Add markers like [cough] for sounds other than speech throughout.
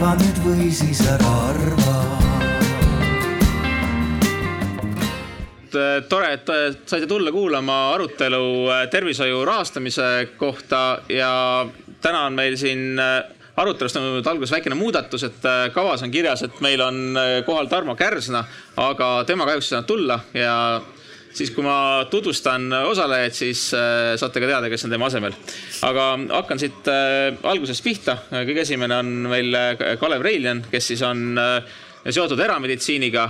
arva nüüd või siis ära arva. Tore, et saite tulla kuulama arutelu äh, tervishoiu rahastamise kohta ja täna on meil siin äh, arutelust on nüüd alguses väikene muudatus, et äh, kavas on kirjas, et meil on kohal Tarmo Kärsna, aga tema kahjuks ei saanud tulla ja siis, kui ma tutvustan osalejaid, siis saate ka teada, kes on tema asemel. aga hakkan siit algusest pihta. kõige esimene on meil Kalev Reiljan, kes siis on seotud erameditsiiniga,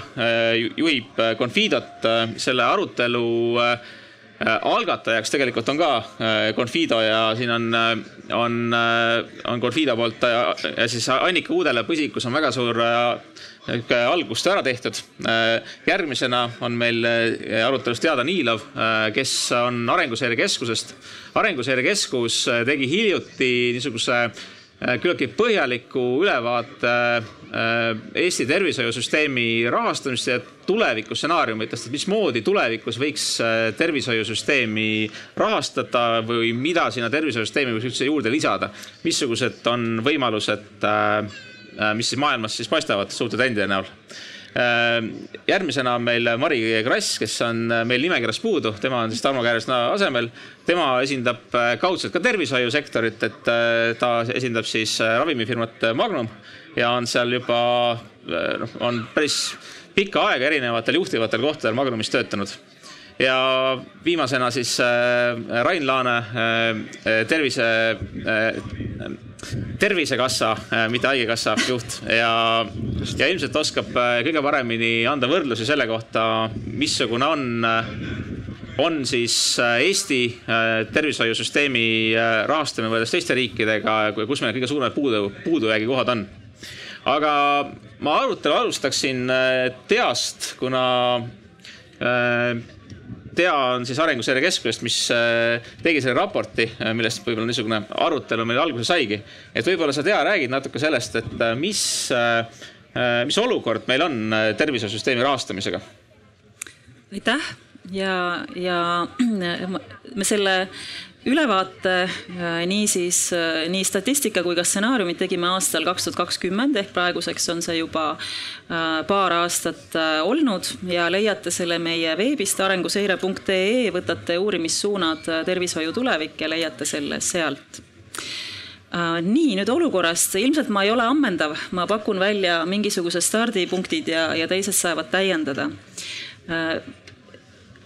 juhib Confidot, selle arutelu algatajaks tegelikult on ka Confido ja siin on, on, on Confido poolt ja siis Annika Uudele põsikus on väga suur algust ära tehtud. järgmisena on meil arutelus teada Niilov, kes on Arenguseire Keskusest. arenguseire Keskus tegi hiljuti niisuguse küllaltki põhjaliku ülevaate Eesti tervishoiusüsteemi rahastamist ja tulevikustsenaariumitest, et mismoodi tulevikus võiks tervishoiusüsteemi rahastada või mida sinna tervishoiusüsteemi võiks üldse juurde lisada. missugused on võimalused, mis siis maailmas siis paistavad suurte trendide näol järgmisena on meil Mari Krass, kes on meil nimekirjas puudu, tema on siis Tarmo Kääresna asemel. tema esindab kaudselt ka tervishoiusektorit, et ta esindab siis ravimifirmat Magnum ja on seal juba noh, on päris pikka aega erinevatel juhtivatel kohtadel Magnumis töötanud. ja viimasena siis äh, Rain Laane äh, tervise äh,, tervisekassa äh,, mitte haigekassa juht. Ja, ja ilmselt oskab äh, kõige paremini anda võrdlusi selle kohta, missugune on äh, on siis Eesti tervishoiusüsteemi rahastamine võrreldes teiste riikidega, kus meil kõige suuremad puudu, puudujäägi kohad on. Aga ma arutelu alustaksin TEA-st, kuna äh, TEA on siis Arenguseire Keskusest, mis äh, tegi selle raporti, millest võib-olla niisugune arutelu meil alguse saigi. et võib-olla sa, TEA, räägid natuke sellest, et mis, mis olukord meil on tervishoiusüsteemi rahastamisega? aitäh ja, ja [clears throat] me selle ülevaate äh, niisiis äh, nii statistika kui ka stsenaariumid tegime aastal kaks tuhat kakskümmend ehk praeguseks on see juba äh, paar aastat olnud ja leiate selle meie veebist arenguseire.ee, võtate uurimissuunad tervishoiu tulevik ja leiate selle sealt. Nii, nüüd olukorrast, ilmselt ma ei ole ammendav, ma pakun välja mingisugused stardipunktid ja, ja teised saavad täiendada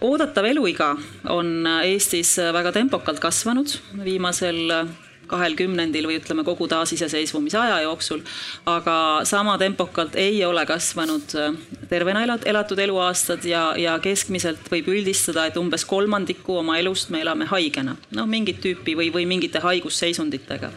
oodatav eluiga on Eestis väga tempokalt kasvanud viimasel kahel kümnendil või ütleme kogu taasiseseisvumise aja jooksul, aga sama tempokalt ei ole kasvanud tervena elatud eluaastad ja, ja keskmiselt võib üldistada, et umbes kolmandiku oma elust me elame haigena, noh mingit tüüpi või, või mingite haigusseisunditega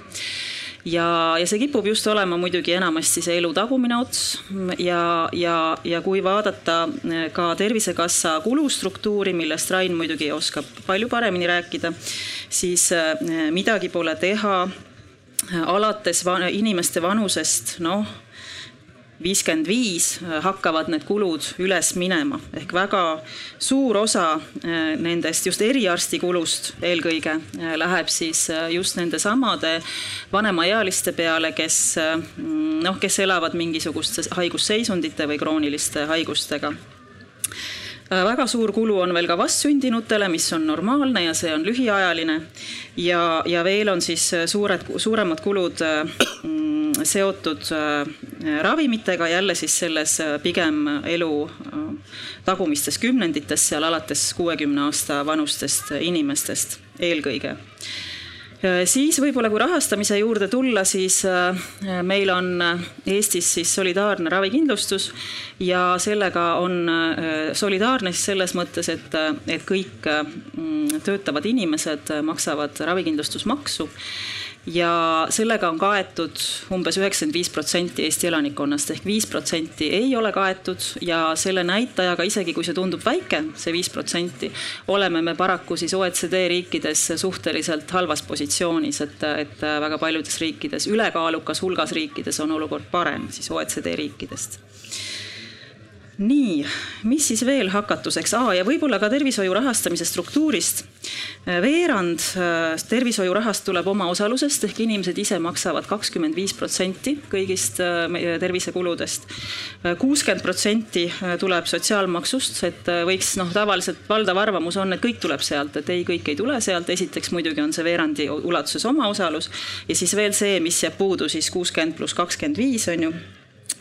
ja, ja see kipub just olema muidugi enamasti see elu tagumine ots. Ja, ja, ja kui vaadata eh, ka Tervisekassa kulustruktuuri, millest Rain muidugi oskab palju paremini rääkida, siis eh, midagi pole teha. Alates inimeste vanusest, noh viiskümmend viis äh, hakkavad need kulud üles minema ehk väga suur osa äh, nendest just eriarsti kulust eelkõige äh, läheb siis just nendesamade vanemaealiste peale, kes noh, kes elavad mingisuguste haigusseisundite või krooniliste haigustega väga suur kulu on veel ka vastsündinutele, mis on normaalne ja see on lühiajaline. ja, ja veel on siis suured, suuremad kulud seotud äh, ravimitega, jälle siis selles äh, pigem elu äh, tagumistes kümnendites, seal alates kuuekümne aasta vanustest inimestest eelkõige. Siis võib-olla, kui rahastamise juurde tulla, siis meil on Eestis siis solidaarne ravikindlustus ja sellega on solidaarne siis selles mõttes, et, et kõik töötavad inimesed maksavad ravikindlustusmaksu ja sellega on kaetud umbes üheksakümmend viis protsenti Eesti elanikkonnast ehk viis protsenti ei ole kaetud. Ja selle näitajaga, isegi kui see tundub väike, see viis protsenti, oleme me paraku siis OECD riikides suhteliselt halvas positsioonis, et, et väga paljudes riikides, ülekaalukas hulgas riikides on olukord parem siis OECD riikidest nii, mis siis veel hakatuseks ah,, ja võib-olla ka tervishoiu rahastamise struktuurist. veerand äh, tervishoiu rahast tuleb omaosalusest ehk inimesed ise maksavad kakskümmend viis protsenti kõigist äh, tervisekuludest. kuuskümmend protsenti tuleb sotsiaalmaksust, et võiks noh, tavaliselt valdav arvamus on, et kõik tuleb sealt, et ei, kõik ei tule sealt, esiteks muidugi on see veerandi ulatuses omaosalus ja siis veel see, mis jääb puudu siis kuuskümmend pluss kakskümmend viis on ju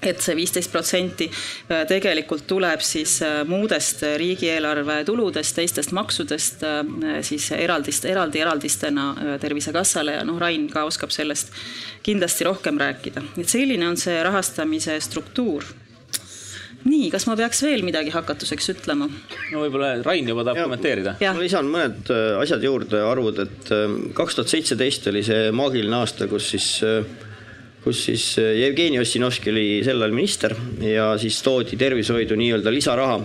et see viisteist protsenti äh, tegelikult tuleb siis äh, muudest riigieelarve tuludest, teistest maksudest äh, siis eraldist, eraldi eraldistena Tervisekassale ja noh, Rain ka oskab sellest kindlasti rohkem rääkida. et selline on see rahastamise struktuur nii, kas ma peaks veel midagi hakatuseks ütlema? no võib-olla Rain juba tahab ja, kommenteerida. ma lisan mõned asjad juurde, arvud, et kaks tuhat seitseteist oli see maagiline aasta, kus siis kus siis äh, Jevgeni Ossinovski oli sel ajal minister ja siis toodi tervishoidu nii-öelda lisaraha.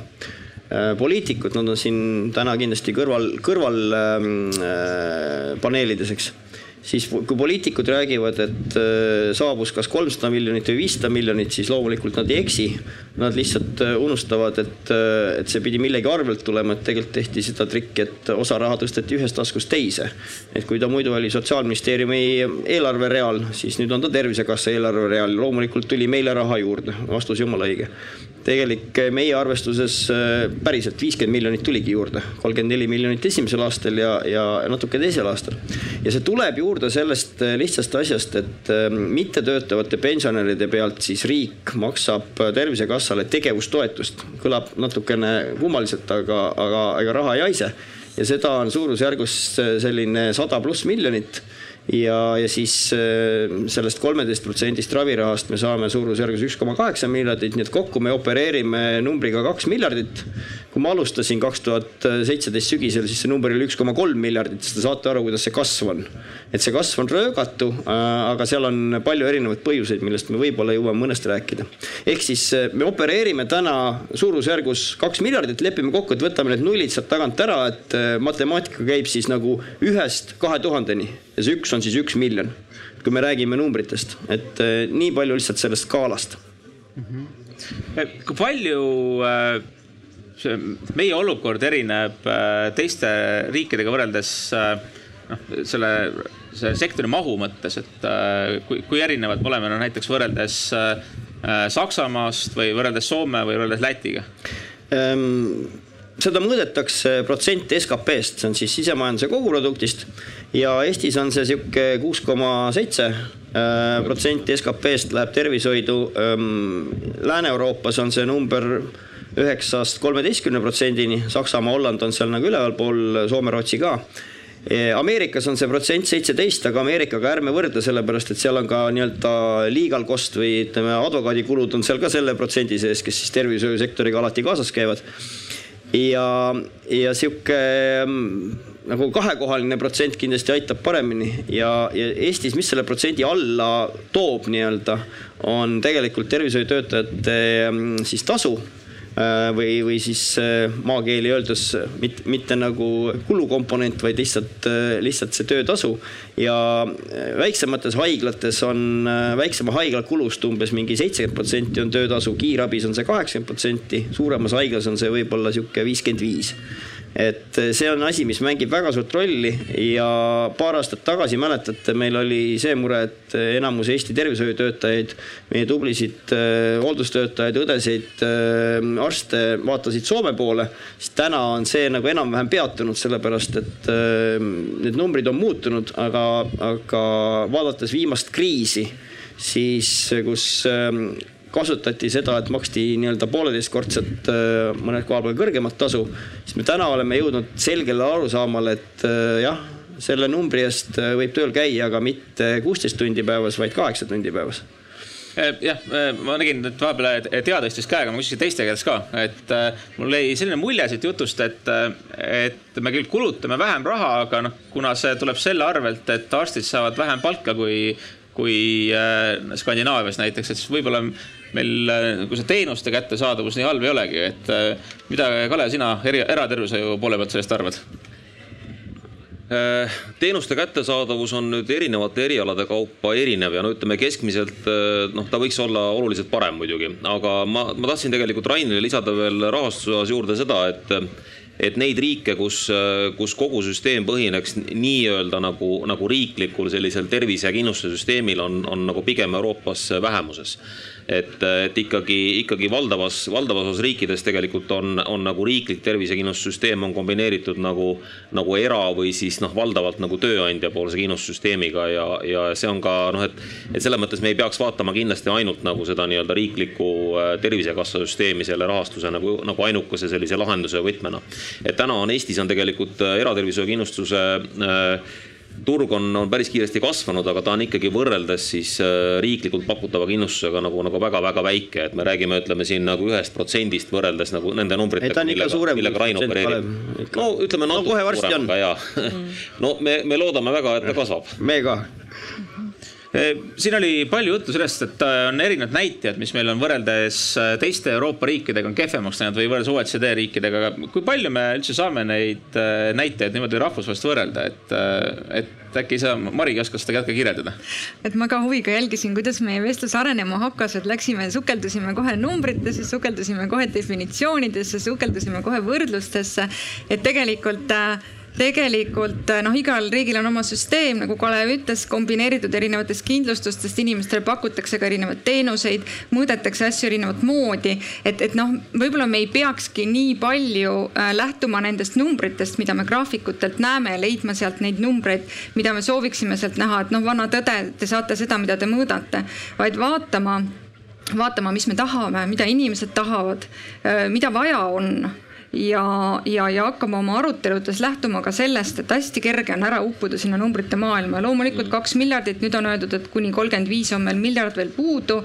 Äh, poliitikud, nad on siin täna kindlasti kõrval, kõrval ähm, äh, paneelides, eks siis kui poliitikud räägivad, et äh, saabus kas kolmsada miljonit või viissada miljonit, siis loomulikult nad ei eksi. Nad lihtsalt äh, unustavad, et, äh, et see pidi millegi arvelt tulema, et tegelikult tehti seda trikki, et osa raha tõsteti ühest taskust teise. et kui ta muidu oli Sotsiaalministeeriumi eelarvereal, siis nüüd on ta Tervisekassa eelarvereal, loomulikult tuli meile raha juurde, vastus jumala õige tegelik meie arvestuses päriselt viiskümmend miljonit tuligi juurde, kolmkümmend neli miljonit esimesel aastal ja, ja natuke teisel aastal. ja see tuleb ju juurde sellest äh, lihtsast asjast, et ähm, mittetöötavate pensionäride pealt siis riik maksab Tervisekassale tegevustoetust. kõlab natukene kummaliselt, aga, aga ega raha ei haise. ja seda on suurusjärgus äh, selline sada pluss miljonit ja, ja siis äh, sellest kolmeteist protsendist ravirahast me saame suurusjärgus üks koma kaheksa miljardit, nii et kokku me opereerime numbriga kaks miljardit. kui ma alustasin kaks tuhat seitseteist sügisel, siis see number oli üks koma kolm miljardit, siis te saate aru, kuidas see kasv on. et see kasv on röögatu, äh, aga seal on palju erinevaid põhjuseid, millest me võib-olla jõuame mõnest rääkida. ehk siis äh, me opereerime täna suurusjärgus kaks miljardit, lepime kokku, et võtame need nullid sealt tagant ära, et matemaatika käib siis nagu ühest kahe tuhandeni ja see üks on siis üks miljon, kui me räägime numbritest, et eh, nii palju lihtsalt sellest skaalast mm. -hmm. kui palju äh, see meie olukord erineb äh, teiste riikidega võrreldes noh, selle, selle sektori mahu mõttes, et kui, kui erinevad me oleme no näiteks võrreldes Saksamaast või võrreldes Soome või võrreldes Lätiga ähm,? Seda mõõdetakse protsent SKP-st, see on siis sisemajanduse koguproduktist ja Eestis on see sihuke kuus koma seitse äh, protsenti SKP-st läheb tervishoidu. Lääne-Euroopas on see number üheksast kolmeteistkümne protsendini, Saksamaa, Holland on seal nagu ülevalpool, Soome, Rootsi ka. Ameerikas on see protsent seitseteist, aga Ameerikaga ärme võrdle, sellepärast et seal on ka nii-öelda legal cost või ütleme, advokaadikulud on seal ka selle protsendi sees, kes siis tervishoiusektoriga alati kaasas käivad. Ja, ja sihuke nagu kahekohaline protsent kindlasti aitab paremini. Ja, ja Eestis, mis selle protsendi alla toob nii-öelda, on tegelikult tervishoiutöötajate mm, siis tasu või, või siis äh, maakeeli öeldes mitte, mitte nagu kulukomponent, vaid lihtsalt, äh, lihtsalt see töötasu. ja väiksemates haiglates on väiksema haigla kulust umbes mingi seitsekümmend protsenti on töötasu, kiirabis on see kaheksakümmend protsenti, suuremas haiglas on see võib-olla sihuke viiskümmend viis et see on asi, mis mängib väga suurt rolli ja paar aastat tagasi mäletate, meil oli see mure, et enamus Eesti tervishoiutöötajaid, meie tublisid äh, hooldustöötajaid, õdesid, arste vaatasid Soome poole. siis täna on see nagu enam-vähem peatunud, sellepärast et need numbrid on muutunud, aga, aga vaadates viimast kriisi, siis kus kasutati seda, et maksti nii-öelda pooleteistkordset, äh, mõned kohal peal kõrgemat tasu, siis me täna oleme jõudnud selgele arusaamale, et äh, jah, selle numbri eest äh, võib tööl käia, aga mitte kuusteist tundi päevas, vaid kaheksa tundi päevas. Jah, ma nägin, et vahepeal Tea tõstis käega, ma küsisin teiste käest ka, et mul jäi selline mulje siit jutust, et, et me küll kulutame vähem raha, aga noh, kuna see tuleb selle arvelt, et arstid saavad vähem palka kui, kui Skandinaavias näiteks, et siis võib-olla meil nagu see teenuste kättesaadavus nii halb ei olegi, et äh, mida, Kalev, sina eri, eratervishoiu poole pealt sellest arvad? teenuste kättesaadavus on nüüd erinevate erialade kaupa erinev ja no ütleme keskmiselt noh, ta võiks olla oluliselt parem muidugi, aga ma, ma tahtsin tegelikult Rainile lisada veel rahastuse osas juurde seda, et et neid riike, kus, kus kogu süsteem põhineks nii-öelda nagu, nagu riiklikul sellisel tervise ja kindlustussüsteemil on, on nagu pigem Euroopas vähemuses et, et ikkagi, ikkagi valdavas, valdavas osas riikides tegelikult on, on nagu riiklik tervisekindlustussüsteem on kombineeritud nagu, nagu era või siis noh, valdavalt nagu tööandja poolse kindlustussüsteemiga ja, ja see on ka noh, et, et selles mõttes me ei peaks vaatama kindlasti ainult nagu seda nii-öelda riiklikku äh, tervisekassa süsteemi selle rahastuse nagu, nagu ainukese sellise lahenduse võtmena. et täna on Eestis on tegelikult äh, eratervishoiukindlustuse äh, turg on, on päris kiiresti kasvanud, aga ta on ikkagi võrreldes siis äh, riiklikult pakutava kindlustusega nagu, nagu väga-väga väike, et me räägime, ütleme siin nagu ühest protsendist võrreldes nagu nende numbritega, millega, millega Rain opereerib. no ütleme natuke no, suurem, aga jaa. [laughs] no me, me loodame väga, et ta kasvab. me ka siin oli palju juttu sellest, et äh, on erinevad näitajad, mis meil on võrreldes äh, teiste Euroopa riikidega on kehvemaks läinud või võrreldes OECD riikidega, aga kui palju me üldse saame neid äh, näitajaid niimoodi rahvusvaheliselt võrrelda, et, et äkki sa, Mari, oskad seda ka kirjeldada? et ma ka huviga jälgisin, kuidas meie vestlus arenema hakkas, et läksime, sukeldusime kohe numbritesse, sukeldusime kohe definitsioonidesse, sukeldusime kohe võrdlustesse, et tegelikult äh, tegelikult eh, noh, igal riigil on oma süsteem, nagu Kalev ütles, kombineeritud erinevatest kindlustustest, inimestele pakutakse ka erinevaid teenuseid, mõõdetakse asju erinevat moodi. et, et noh, võib-olla me ei peakski nii palju äh, lähtuma nendest numbritest, mida me graafikutelt näeme leidma sealt neid numbreid, mida me sooviksime sealt näha, et noh, vana tõde, te saate seda, mida te mõõdate, vaid vaatama vaatama, mis me tahame, mida inimesed tahavad, äh, mida vaja on ja, ja, ja hakkama oma aruteludes lähtuma ka sellest, et hästi kerge on ära uppuda sinna numbrite maailma. loomulikult mm. kaks miljardit, nüüd on öeldud, et kuni kolmkümmend viis on meil miljard veel puudu.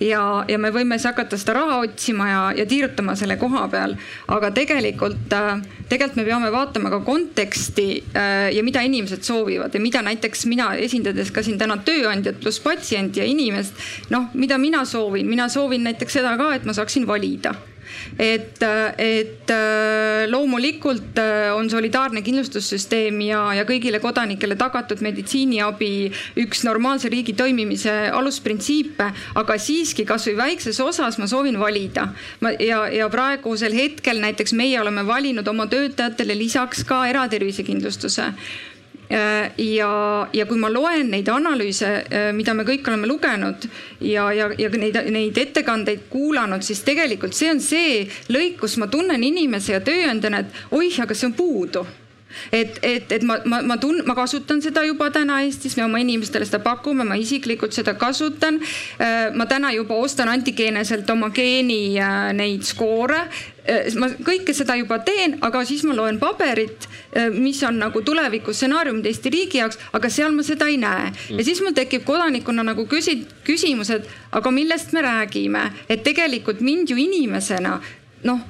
ja, ja me võime siis hakata seda raha otsima ja, ja tiirutama selle koha peal. aga tegelikult, äh, tegelikult me peame vaatama ka konteksti äh, ja mida inimesed soovivad ja mida näiteks mina esindades ka siin täna tööandjat pluss patsienti ja inimest. noh, mida mina soovin, mina soovin näiteks seda ka, et ma saaksin valida et, et äh, loomulikult äh, on solidaarne kindlustussüsteem ja, ja kõigile kodanikele tagatud meditsiiniabi üks normaalse riigi toimimise alusprintsiipe, aga siiski kasvõi väikses osas ma soovin valida. ma ja, ja praegusel hetkel näiteks meie oleme valinud oma töötajatele lisaks ka eratervisekindlustuse ja, ja kui ma loen neid analüüse, äh, mida me kõik oleme lugenud ja, ja, ja neid, neid ettekandeid kuulanud, siis tegelikult see on see lõik, kus ma tunnen inimese ja tööandjana, et oih, aga see on puudu et, et, et ma, ma, ma tun-, ma kasutan seda juba täna Eestis, me oma inimestele seda pakume, ma isiklikult seda kasutan. Äh, ma täna juba ostan antigeeneselt oma geeni neid skoore ma kõike seda juba teen, aga siis ma loen paberit, mis on nagu tuleviku stsenaariumid Eesti riigi jaoks, aga seal ma seda ei näe. ja siis mul tekib kodanikuna nagu küsi-, küsimus, et aga millest me räägime, et tegelikult mind ju inimesena noh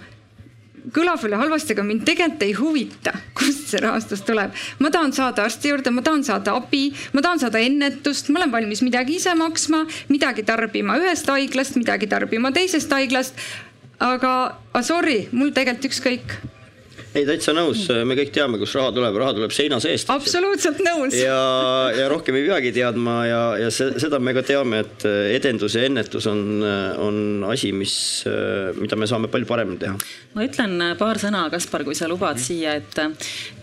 kõlab veel halvasti, aga mind tegelikult ei huvita, kust see rahastus tuleb. ma tahan saada arsti juurde, ma tahan saada abi, ma tahan saada ennetust, ma olen valmis midagi ise maksma, midagi tarbima ühest haiglast, midagi tarbima teisest haiglast aga, aga sorry, mul tegelikult ükskõik ei, täitsa nõus, me kõik teame, kust raha tuleb, raha tuleb seina seest. absoluutselt nõus. ja, ja rohkem ei peagi teadma ja, ja see, seda me ka teame, et edendus ja ennetus on, on asi, mis, mida me saame palju paremini teha. ma ütlen paar sõna, Kaspar, kui sa lubad siia, et,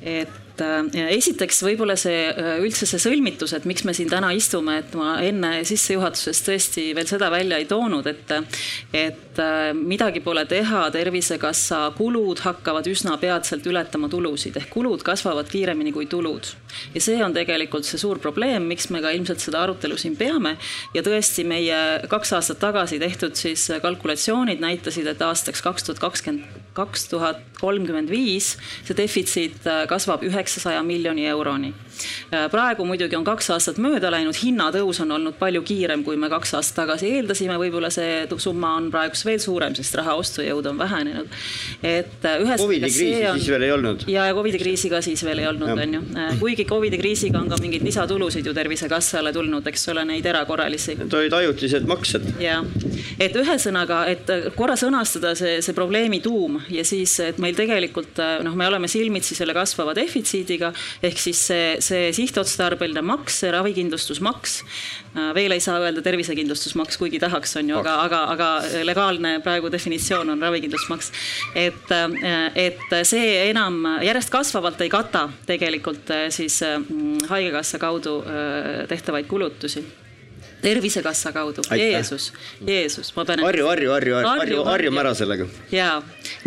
et et äh, esiteks võib-olla see äh, üldse see sõlmitus, et miks me siin täna istume, et ma enne sissejuhatuses tõesti veel seda välja ei toonud, et, et äh, midagi pole teha, Tervisekassa kulud hakkavad üsna peatselt ületama tulusid ehk kulud kasvavad kiiremini kui tulud. ja see on tegelikult see suur probleem, miks me ka ilmselt seda arutelu siin peame. ja tõesti, meie kaks aastat tagasi tehtud siis kalkulatsioonid näitasid, et aastaks kaks tuhat kakskümmend kaks tuhat kolmkümmend viis see defitsiit kasvab üheksasaja miljoni euroni Äh, praegu muidugi on kaks aastat mööda läinud, hinnatõus on olnud palju kiirem, kui me kaks aastat tagasi eeldasime, võib-olla see summa on praegu veel suurem, sest raha ostujõud on vähenenud. et äh, ühest Covidi kriisi on... siis veel ei olnud. ja, ja Covidi kriisi ka siis veel ei olnud, on ju. Äh, kuigi Covidi kriisiga on ka mingeid lisatulusid ju Tervisekassale tulnud, eks ole, neid erakorralisi. Need olid ajutised maksed. jah, et ühesõnaga, et korra sõnastada see, see probleemi tuum ja siis, et meil tegelikult noh, me oleme silmitsi selle kasvava defitsiidiga ehk siis see, see sihtotstarbeline maks, see ravikindlustusmaks. veel ei saa öelda tervisekindlustusmaks, kuigi tahaks, on ju, aga, aga, aga legaalne praegu definitsioon on ravikindlustusmaks. et, et see enam järjest kasvavalt ei kata tegelikult siis haigekassa kaudu tehtavaid kulutusi tervisekassa kaudu, Jeesus, Jeesus, ma pean. harju, harju, harju, harju, harjume ära sellega. ja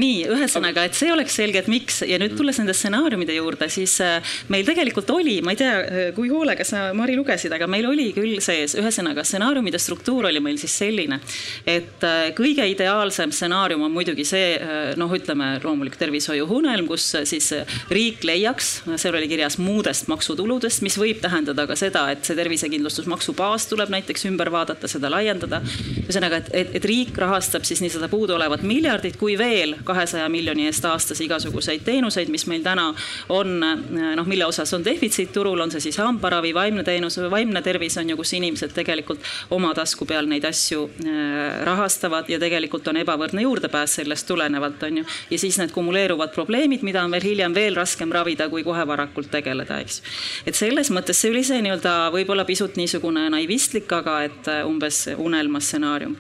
nii, ühesõnaga, et see oleks selge, et miks ja nüüd tulles nende stsenaariumide juurde, siis äh, meil tegelikult oli, ma ei tea, äh, kui hoolega sa, Mari, lugesid, aga meil oli küll sees, ühesõnaga stsenaariumide struktuur oli meil siis selline, et äh, kõige ideaalsem stsenaarium on muidugi see, noh, ütleme loomulik tervishoiuunelm, kus siis riik leiaks, seal oli kirjas muudest maksutuludest, mis võib tähendada ka seda, et see tervisekindlustusmaksu baas tuleb näiteks näiteks ümber vaadata, seda laiendada. ühesõnaga, et, et, et riik rahastab siis nii seda puuduolevat miljardit kui veel kahesaja miljoni eest aastas igasuguseid teenuseid, mis meil täna on, noh, mille osas on defitsiit turul, on see siis hambaravi, vaimne teenus vaimne tervis on ju, kus inimesed tegelikult oma tasku peal neid asju äh, rahastavad ja tegelikult on ebavõrdne juurdepääs sellest tulenevalt, on ju. ja siis need kumuleeruvad probleemid, mida on veel hiljem veel raskem ravida, kui kohe varakult tegeleda, eks. et selles mõttes see oli see nii-öelda võib-olla pisut niisugune naivistlik, aga et äh, umbes unelmastsenaarium.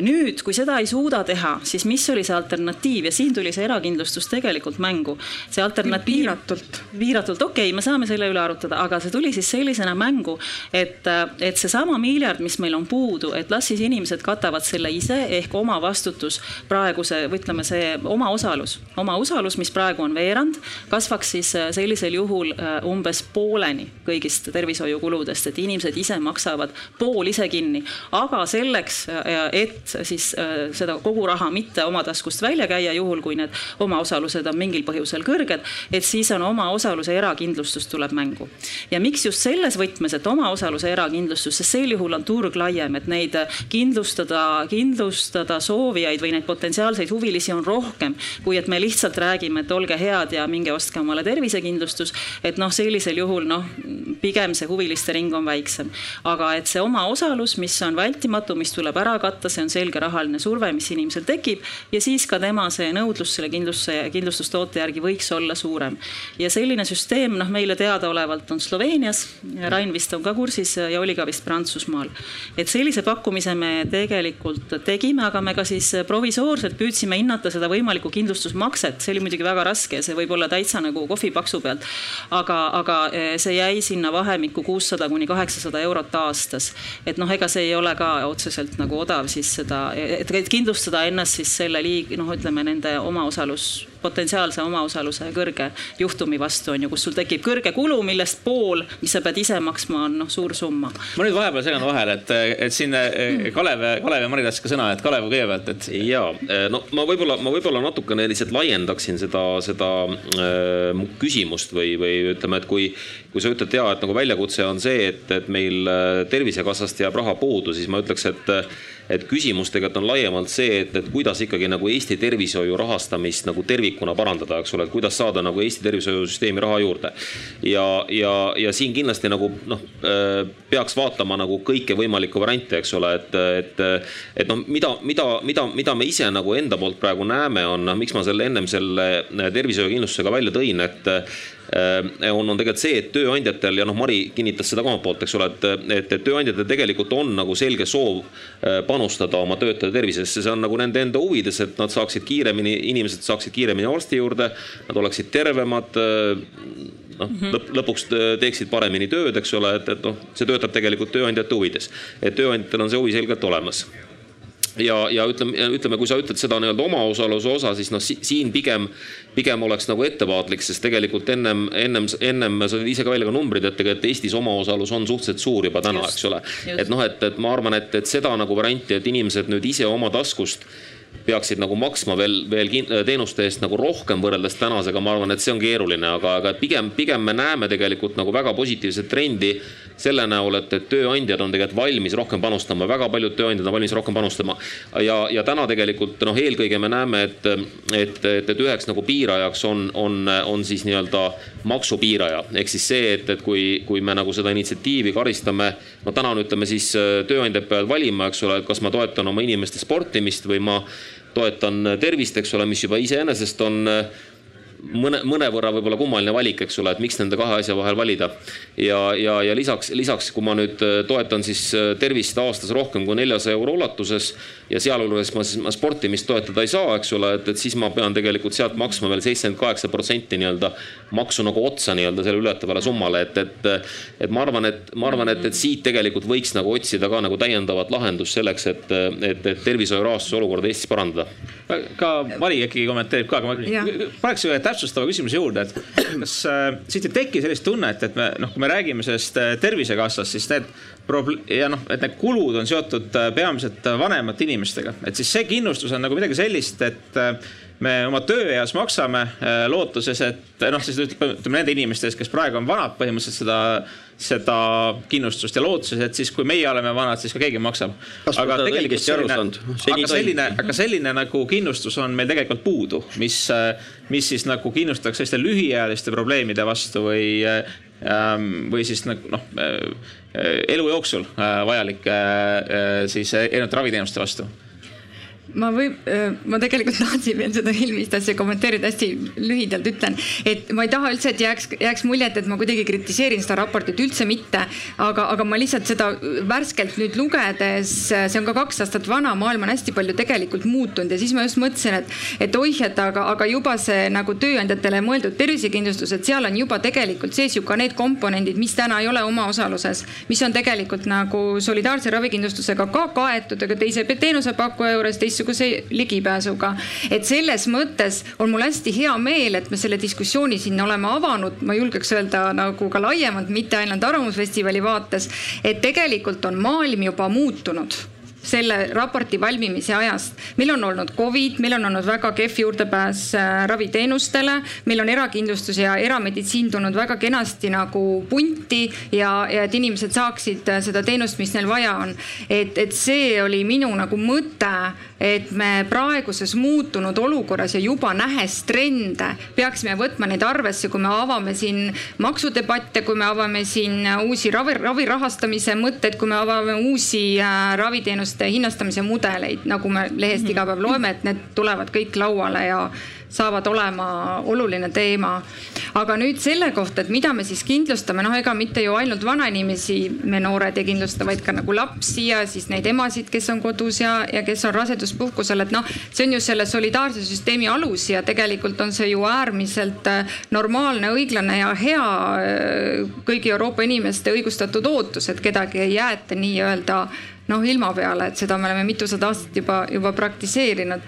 nüüd, kui seda ei suuda teha, siis mis oli see alternatiiv ja siin tuli see erakindlustus tegelikult mängu. see alternatiiv. piiratult. piiratult, okei okay,, me saame selle üle arutada, aga see tuli siis sellisena mängu, et, äh, et seesama miljard, mis meil on puudu, et las siis inimesed katavad selle ise ehk oma vastutus praeguse, või ütleme, see omaosalus, omaosalus, mis praegu on veerand, kasvaks siis äh, sellisel juhul umbes pooleni kõigist tervishoiukuludest, et inimesed ise maksavad pool pool ise kinni. aga selleks, et siis äh, seda kogu raha mitte oma taskust välja käia, juhul kui need omaosalused on mingil põhjusel kõrged, et siis on omaosaluse erakindlustus tuleb mängu. ja miks just selles võtmes, et omaosaluse erakindlustus, sest sel juhul on turg laiem, et neid kindlustada, kindlustada soovijaid või neid potentsiaalseid huvilisi on rohkem, kui et me lihtsalt räägime, et olge head ja minge ostke omale tervisekindlustus. et noh, sellisel juhul noh, pigem see huviliste ring on väiksem. aga et see oma osalus, mis on vältimatu, mis tuleb ära katta, see on selge rahaline surve, mis inimesel tekib ja siis ka tema see nõudlus selle kindlustuse, kindlustustoote järgi võiks olla suurem. ja selline süsteem, noh, meile teadaolevalt on Sloveenias, Rain vist on ka kursis ja oli ka vist Prantsusmaal. et sellise pakkumise me tegelikult tegime, aga me ka siis provisoorselt püüdsime hinnata seda võimalikku kindlustusmakset, see oli muidugi väga raske, see võib olla täitsa nagu kohvipaksu pealt. aga, aga eh, see jäi sinna vahemikku kuussada kuni kaheksasada eurot aastas. Et noh, ega see ei ole ka otseselt nagu odav siis seda, et kindlustada ennast siis selle liig-, noh, ütleme nende omaosalus potentsiaalse omaosaluse kõrge juhtumi vastu on ju, kus sul tekib kõrge kulu, millest pool, mis sa pead ise maksma, on noh, suur summa. ma nüüd vahepeal segan vahele, et, et siin eh, Kalev, Kalev ja Mari tahtsid ka sõna, et Kalev kõigepealt, et. ja eh, no ma võib-olla, ma võib-olla natukene lihtsalt laiendaksin seda, seda äh, küsimust või, või ütleme, et kui, kui sa ütled ja, et nagu väljakutse on see, et, et meil Tervisekassast jääb raha puudu, siis ma ütleks, et et küsimus tegelikult on laiemalt see, et, et kuidas ikkagi nagu Eesti tervishoiu rahastamist nagu tervikuna parandada, eks ole, et kuidas saada nagu Eesti tervishoiusüsteemi raha juurde. ja, ja, ja siin kindlasti nagu noh, äh, peaks vaatama nagu kõiki võimalikke variante, eks ole, et, et, et noh, mida, mida, mida, mida me ise nagu enda poolt praegu näeme, on noh, miks ma selle ennem selle tervishoiukindlustusega välja tõin, et Äh, on, on tegelikult see, et tööandjatel ja noh, Mari kinnitas seda ka omalt poolt, eks ole, et, et, et tööandjatel tegelikult on nagu selge soov äh, panustada oma töötajate tervisesse, see on nagu nende enda huvides, et nad saaksid kiiremini, inimesed saaksid kiiremini arsti juurde, nad oleksid tervemad äh, noh mm -hmm. lõp, lõpuks teeksid paremini tööd, eks ole, et, et noh, see töötab tegelikult tööandjate huvides. et tööandjatel on see huvi selgelt olemas ja, ja ütleme, ütleme, kui sa ütled seda nii-öelda omaosaluse osa, siis noh, siin pigem, pigem oleks nagu ettevaatlik, sest tegelikult ennem, ennem, ennem sa tõid ise ka välja ka numbrid, et tegelikult Eestis omaosalus on suhteliselt suur juba täna, eks ole. et noh, et, et ma arvan, et, et seda nagu varianti, et inimesed nüüd ise oma taskust peaksid nagu maksma veel, veel teenuste eest nagu rohkem võrreldes tänasega, ma arvan, et see on keeruline, aga, aga pigem, pigem me näeme tegelikult nagu väga positiivset trendi selle näol, et, et tööandjad on tegelikult valmis rohkem panustama, väga paljud tööandjad on valmis rohkem panustama. ja, ja täna tegelikult noh, eelkõige me näeme, et, et, et, et üheks nagu piirajaks on, on, on siis nii-öelda maksupiiraja. ehk siis see, et, et kui, kui me nagu seda initsiatiivi karistame, no täna on, ütleme siis tööandjad peavad valima, eks ole, et kas ma toetan oma inimeste sportimist või ma toetan tervist, eks ole, mis juba iseenesest on mõne, mõnevõrra võib-olla kummaline valik, eks ole, et miks nende kahe asja vahel valida. ja, ja, ja lisaks, lisaks, kui ma nüüd äh, toetan siis äh, tervist aastas rohkem kui neljasaja euro ulatuses ja sealhulgas ma siis, ma sportimist toetada ei saa, eks ole, et, et siis ma pean tegelikult sealt maksma veel seitsekümmend kaheksa protsenti nii-öelda maksu nagu otsa nii-öelda selle ületavale summale, et, et, et ma arvan, et ma arvan, et, et siit tegelikult võiks nagu otsida ka nagu täiendavat lahendust selleks, et, et, et tervishoiu rahastuse olukorda Eestis parandada. ka Mari äkki kommenteerib ka, aga ma paneks ühe täpsustava küsimuse juurde, et [clears throat] kas äh, siit ei teki sellist tunnet, et me noh, kui me räägime sellest äh, Tervisekassast, siis need proble- ja noh, et need kulud on seotud äh, peamiselt vanemate inimestega, et siis see kindlustus on nagu midagi sellist, et äh, me oma tööeas maksame äh, lootuses, et noh, siis ütleme nende inimeste eest, kes praegu on vanad, põhimõtteliselt seda, seda kindlustust ja lootuses, et siis kui meie oleme vanad, siis ka keegi maksab. aga tegelikult selline, aga selline, aga selline nagu kindlustus on meil tegelikult puudu, mis, mis siis nagu kindlustaks selliste lühiajaliste probleemide vastu või Ähm, või siis nagu noh, äh, elu jooksul äh, vajalike äh, siis erinevate raviteenuste vastu ma või, ma tegelikult [laughs] tahtsin veel seda eelmist asja kommenteerida, hästi lühidalt ütlen, et ma ei taha üldse, et jääks, jääks muljet, et ma kuidagi kritiseerin seda raportit, üldse mitte. aga, aga ma lihtsalt seda värskelt nüüd lugedes, see on ka kaks aastat vana, maailm on hästi palju tegelikult muutunud ja siis ma just mõtlesin, et, et oih, et aga, aga juba see nagu tööandjatele mõeldud tervisekindlustus, et seal on juba tegelikult sees ju ka need komponendid, mis täna ei ole omaosaluses, mis on tegelikult nagu solidaarse ravikindlustusega ka kaetud, aga teise teenusepakkuja juures, teist teistsuguse ligipääsuga. et selles mõttes on mul hästi hea meel, et me selle diskussiooni siin oleme avanud, ma julgeks öelda nagu ka laiemalt, mitte ainult Arvamusfestivali vaates, et tegelikult on maailm juba muutunud selle raporti valmimise ajast. meil on olnud Covid, meil on olnud väga kehv juurdepääs äh, raviteenustele, meil on erakindlustus ja erameditsiin tulnud väga kenasti nagu punti ja, ja et inimesed saaksid äh, seda teenust, mis neil vaja on. et, et see oli minu nagu mõte, et me praeguses muutunud olukorras ja juba nähes trende, peaksime võtma neid arvesse, kui me avame siin maksudebatte, kui me avame siin uusi ravi, ravi rahastamise mõtteid, kui me avame uusi äh, raviteenuste teenuste hinnastamise mudeleid, nagu me lehest iga päev loeme, et need tulevad kõik lauale ja saavad olema oluline teema. aga nüüd selle kohta, et mida me siis kindlustame, noh, ega mitte ju ainult vanainimesi me noored ei kindlusta, vaid ka nagu lapsi ja siis neid emasid, kes on kodus ja, ja kes on raseduspuhkusel, et noh, see on ju selle solidaarsuse süsteemi alus ja tegelikult on see ju äärmiselt äh, normaalne, õiglane ja hea äh, kõigi Euroopa inimeste õigustatud ootus, et kedagi ei jäeta nii-öelda noh, ilma peale, et seda me oleme mitusada aastat juba, juba praktiseerinud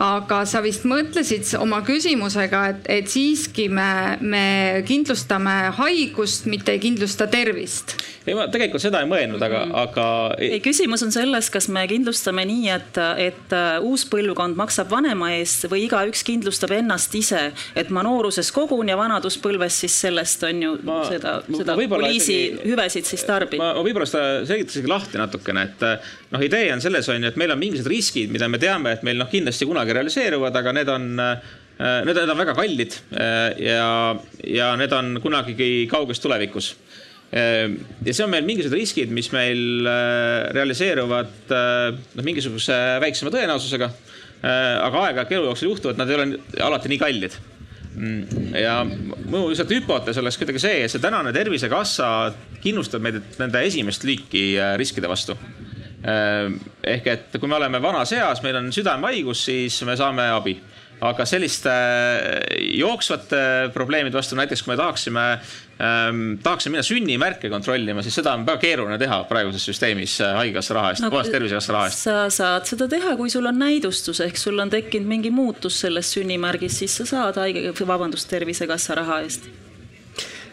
aga sa vist mõtlesid oma küsimusega, et, et siiski me, me kindlustame haigust, mitte ei kindlusta tervist. ei, ma tegelikult seda ei mõelnud, aga, mm. aga. ei, küsimus on selles, kas me kindlustame nii, et, et uh, uus põlvkond maksab vanema eest või igaüks kindlustab ennast ise, et ma nooruses kogun ja vanaduspõlves siis sellest on ju ma, seda, seda poliisi isegi, hüvesid siis tarbin. ma, ma võib-olla seda selgitasingi lahti natukene, et noh, idee on selles on ju, et meil on mingisugused riskid, mida me teame, et meil noh, kindlasti kunagi realiseeruvad, aga need on Need, need on väga kallid ja, ja need on kunagigi kauges tulevikus. ja see on meil mingisugused riskid, mis meil realiseeruvad noh, mingisuguse väiksema tõenäosusega. aga aeg-ajalt elu jooksul juhtuvad, nad ei ole alati nii kallid mm, ja mu lihtsalt hüpotees oleks kuidagi see, see tänane Tervisekassa kindlustab meid nende esimest liiki riskide vastu ehk et kui me oleme vanas eas, meil on südamehaigus, siis me saame abi. aga selliste äh, jooksvate probleemide vastu, näiteks kui me tahaksime ähm,, tahaksime minna sünnimärke kontrollima, siis seda on väga keeruline teha praeguses süsteemis äh, haigekassa raha eest no,, puhas tervisekassa raha eest. sa saad seda teha, kui sul on näidustus ehk sul on tekkinud mingi muutus selles sünnimärgis, siis sa saad haige, vabandust, tervisekassa raha eest.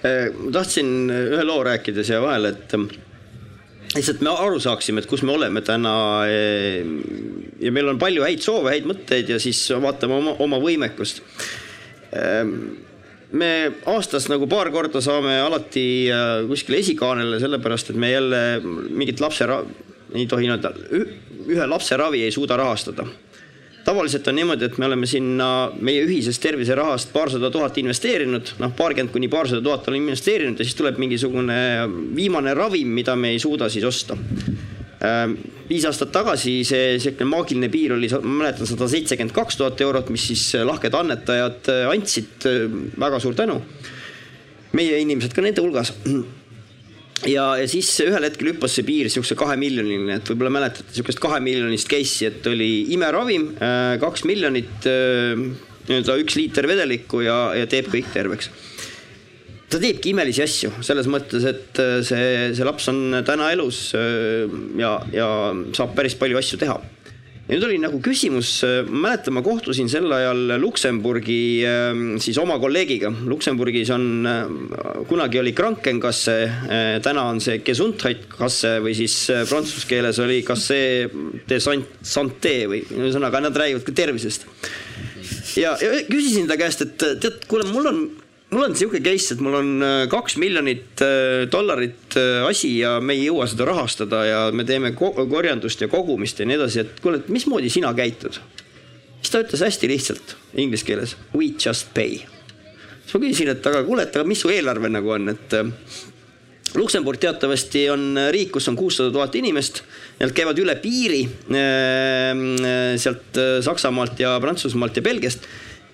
Ma tahtsin ühe loo rääkida siia vahele, et lihtsalt me aru saaksime, et kus me oleme täna. ja meil on palju häid soove, häid mõtteid ja siis vaatame oma, oma võimekust. me aastas nagu paar korda saame alati äh, kuskile esikaanele, sellepärast et me jälle mingit lapse, ei tohi öelda, ühe lapse ravi ei suuda rahastada tavaliselt on niimoodi, et me oleme sinna meie ühisest terviserahast paarsada tuhat investeerinud, noh, paarkümmend kuni paarsada tuhat oleme investeerinud ja siis tuleb mingisugune viimane ravim, mida me ei suuda siis osta. Ähm, viis aastat tagasi see sihuke maagiline piir oli, ma mäletan, sada seitsekümmend kaks tuhat eurot, mis siis lahked annetajad andsid, äh, väga suur tänu. meie inimesed ka nende hulgas ja, ja siis ühel hetkel hüppas see piir sihukese kahe miljoniline, et võib-olla mäletate sihukest kahe miljonist case'i, et oli imeravim, äh, kaks miljonit, äh, nii-öelda üks liiter vedelikku ja, ja teeb kõik terveks. ta teebki imelisi asju selles mõttes, et äh, see, see laps on täna elus ja, ja saab päris palju asju teha ja nüüd oli nagu küsimus, ma mäletan, ma kohtusin sel ajal Luksemburgi ähm, siis oma kolleegiga. Luksemburgis on, äh, kunagi oli Krankenkasse, äh, täna on see Gesundheitkasse või siis äh, prantsuse keeles oli Kasse de Santé või ühesõnaga nad räägivad ka tervisest. ja, ja küsisin ta käest, et tead, kuule, mul on mul on sihuke case, et mul on äh, kaks miljonit äh, dollarit äh, asi ja me ei jõua seda rahastada ja me teeme korjandust ja kogumist ja nii edasi, et kuule, et mismoodi sina käitud? siis ta ütles hästi lihtsalt inglise keeles we just pay. siis ma küsisin, et aga kuule, et aga mis su eelarve nagu on, et Luksemburg teatavasti on riik, kus on kuussada tuhat inimest, nad käivad üle piiri sealt Saksamaalt ja Prantsusmaalt ja Belgiast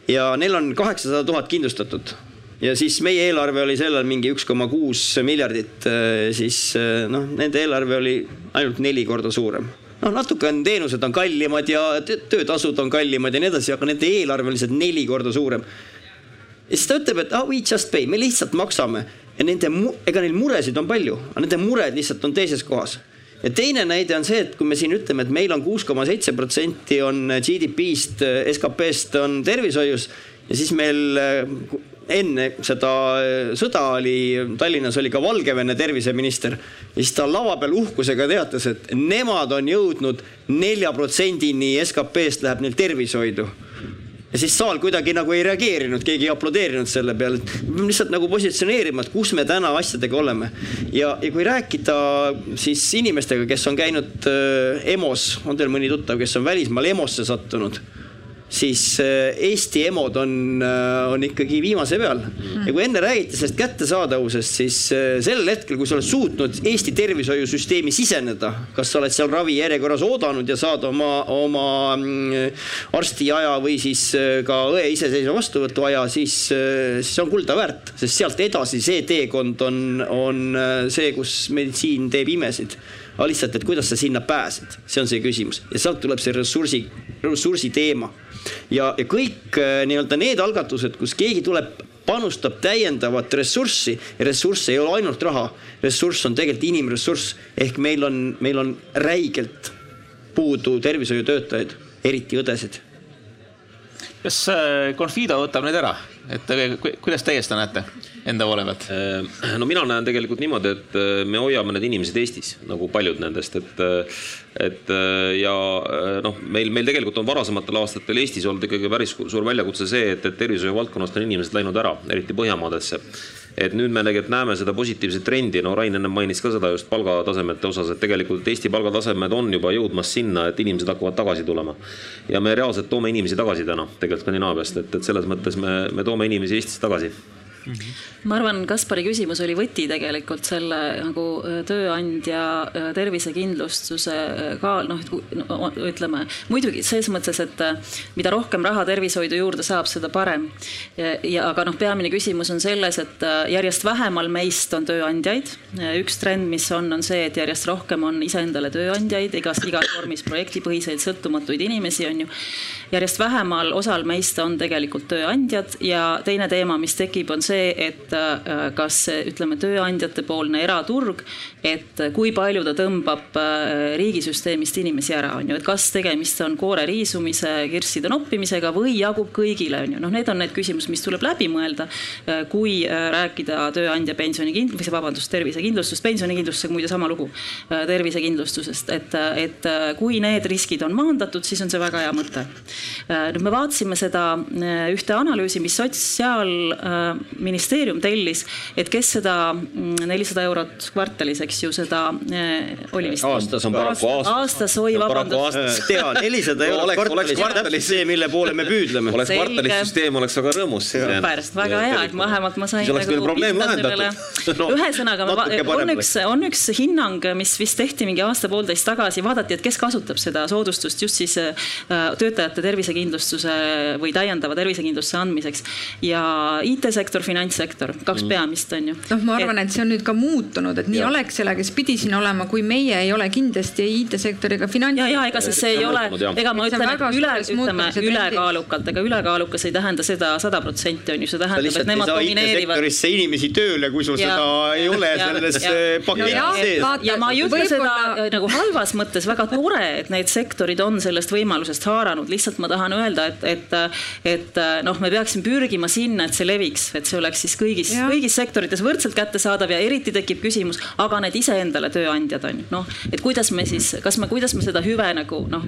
ja neil on kaheksasada tuhat kindlustatud ja siis meie eelarve oli sellel mingi üks koma kuus miljardit, äh, siis äh, noh, nende eelarve oli ainult neli korda suurem noh, natuke on teenused on kallimad ja töötasud on kallimad ja nii edasi, aga nende eelarve on lihtsalt neli korda suurem. ja siis ta ütleb, et ah, we just pay, me lihtsalt maksame ja nende, ega neil muresid on palju, aga nende mured lihtsalt on teises kohas. ja teine näide on see, et kui me siin ütleme, et meil on kuus koma seitse protsenti on GDP-st, SKP-st on tervishoius ja siis meil enne seda äh, sõda oli, Tallinnas oli ka Valgevene terviseminister. ja siis ta lava peal uhkusega teatas, et nemad on jõudnud nelja protsendini SKP-st läheb neil tervishoidu ja siis saal kuidagi nagu ei reageerinud, keegi ei aplodeerinud selle peale, et me peame lihtsalt nagu positsioneerima, et kus me täna asjadega oleme. ja, ja kui rääkida siis inimestega, kes on käinud äh, EMO-s, on teil mõni tuttav, kes on välismaal EMO-sse sattunud siis äh, Eesti EMO-d on, äh, on ikkagi viimase peal. ja kui enne räägiti sellest kättesaadavusest, siis äh, sellel hetkel, kui sa oled suutnud Eesti tervishoiusüsteemi siseneda, kas sa oled seal ravijärjekorras oodanud ja saad oma, oma mm, arstiaja või siis ka õe iseseisva vastuvõtu aja, siis, siis on kulda väärt, sest sealt edasi see teekond on, on see, kus meditsiin teeb imesid aga lihtsalt, et kuidas sa sinna pääsed, see on see küsimus. Ja sealt tuleb see ressursi, ressursi teema. Ja, ja kõik äh, nii-öelda need algatused, kus keegi tuleb, panustab täiendavat ressurssi ressurss ei ole ainult raha, ressurss on tegelikult inimressurss. Ehk meil on, meil on räigelt puudu tervishoiutöötajaid, eriti õdesid. kas äh, Confido võtab need ära, et äh, kuidas teie seda näete? Enda poole pealt? no mina näen tegelikult niimoodi, et me hoiame need inimesed Eestis nagu paljud nendest, et et äh, ja äh, noh, meil, meil tegelikult on varasematel aastatel Eestis olnud ikkagi päris suur väljakutse see, et, et tervishoiu valdkonnast on inimesed läinud ära, eriti Põhjamaadesse et nüüd me tegelikult näeme seda positiivset trendi, no Rain enne mainis ka seda just palgatasemete osas, et tegelikult Eesti palgatasemed on juba jõudmas sinna, et inimesed hakkavad tagasi tulema. ja me reaalselt toome inimesi tagasi täna tegelikult Skandinaaviast, et, et selles mõttes me, me toome inimesi Eestisse tagasi ma arvan, Kaspari küsimus oli võti tegelikult selle nagu äh, tööandja äh, tervisekindlustuse äh, ka noh, no, ütleme muidugi selles mõttes, et mida rohkem raha tervishoidu juurde saab, seda parem. ja aga noh, peamine küsimus on selles, et järjest vähemal meist on tööandjaid. üks trend, mis on, on see, et järjest rohkem on iseendale tööandjaid igas, igas vormis projektipõhiseid sõltumatuid inimesi on ju. järjest vähemal osal meist on tegelikult tööandjad ja teine teema, mis tekib, on see, see, et äh, kas ütleme, tööandjate poolne eraturg, et kui palju ta tõmbab äh, riigisüsteemist inimesi ära, on ju, et kas tegemist on koore riisumise, kirsside noppimisega või jagub kõigile, on ju, noh, need on need küsimused, mis tuleb läbi mõelda, kui rääkida tööandja pensionikindlustusest, või vabandust, tervisekindlustusest, pensionikindlustusega muide sama lugu, tervisekindlustustusest, et, et kui need riskid on maandatud, siis on see väga hea mõte. nüüd me vaatasime seda ühte analüüsi, mis Sotsiaalministeerium tellis, et kes seda mm, nelisada eurot kvartalis, eks ju, seda oli vist. aastas on paraku aastas. aastas, oi vabandust. tea, nelisada eurot kvartalis on täpselt see, mille poole me püüdleme. oleks kvartalis süsteem, oleks väga rõõmus. super, väga hea, et vähemalt ma sain. siis oleks küll probleem lahendatud. [laughs] ühesõnaga, on üks, on üks hinnang, mis vist tehti mingi aasta-poolteist tagasi, vaadati, et kes kasutab seda soodustust just siis töötajate tervisekindlustuse või täiendava tervisekindlustuse andmiseks. ja IT-sektor, finantssektor, kaks mm. peamist on ju. noh, ma arvan, et see on nüüd ka muutunud, et nii ja. Alexela, kes pidi siin olema, kui meie ei ole kindlasti ei IT-sektoriga finants. ja, ja ega siis see ei ole, ega ma ütlen, et üle, ütleme ülekaalukalt, ega ülekaalukas ei tähenda seda sada protsenti on ju, see tähendab, et nemad domineerivad. sektorisse inimesi tööle, kui sul ja, seda ei ole ja, selles paketis sees. ja ma ei ütle seda äh, nagu halvas mõttes, väga tore, et need sektorid on sellest võimalusest haaranud, lihtsalt ma tahan öelda, et, et, et äh, noh, me peaksime pürgima sinna, et see leviks, et see oleks siis kõigis, kõigis sektorites võrdselt kättesaadav ja eriti tekib küsimus, aga need iseendale tööandjad on ju, noh, et kuidas me siis, kas me, kuidas me seda hüve nagu noh.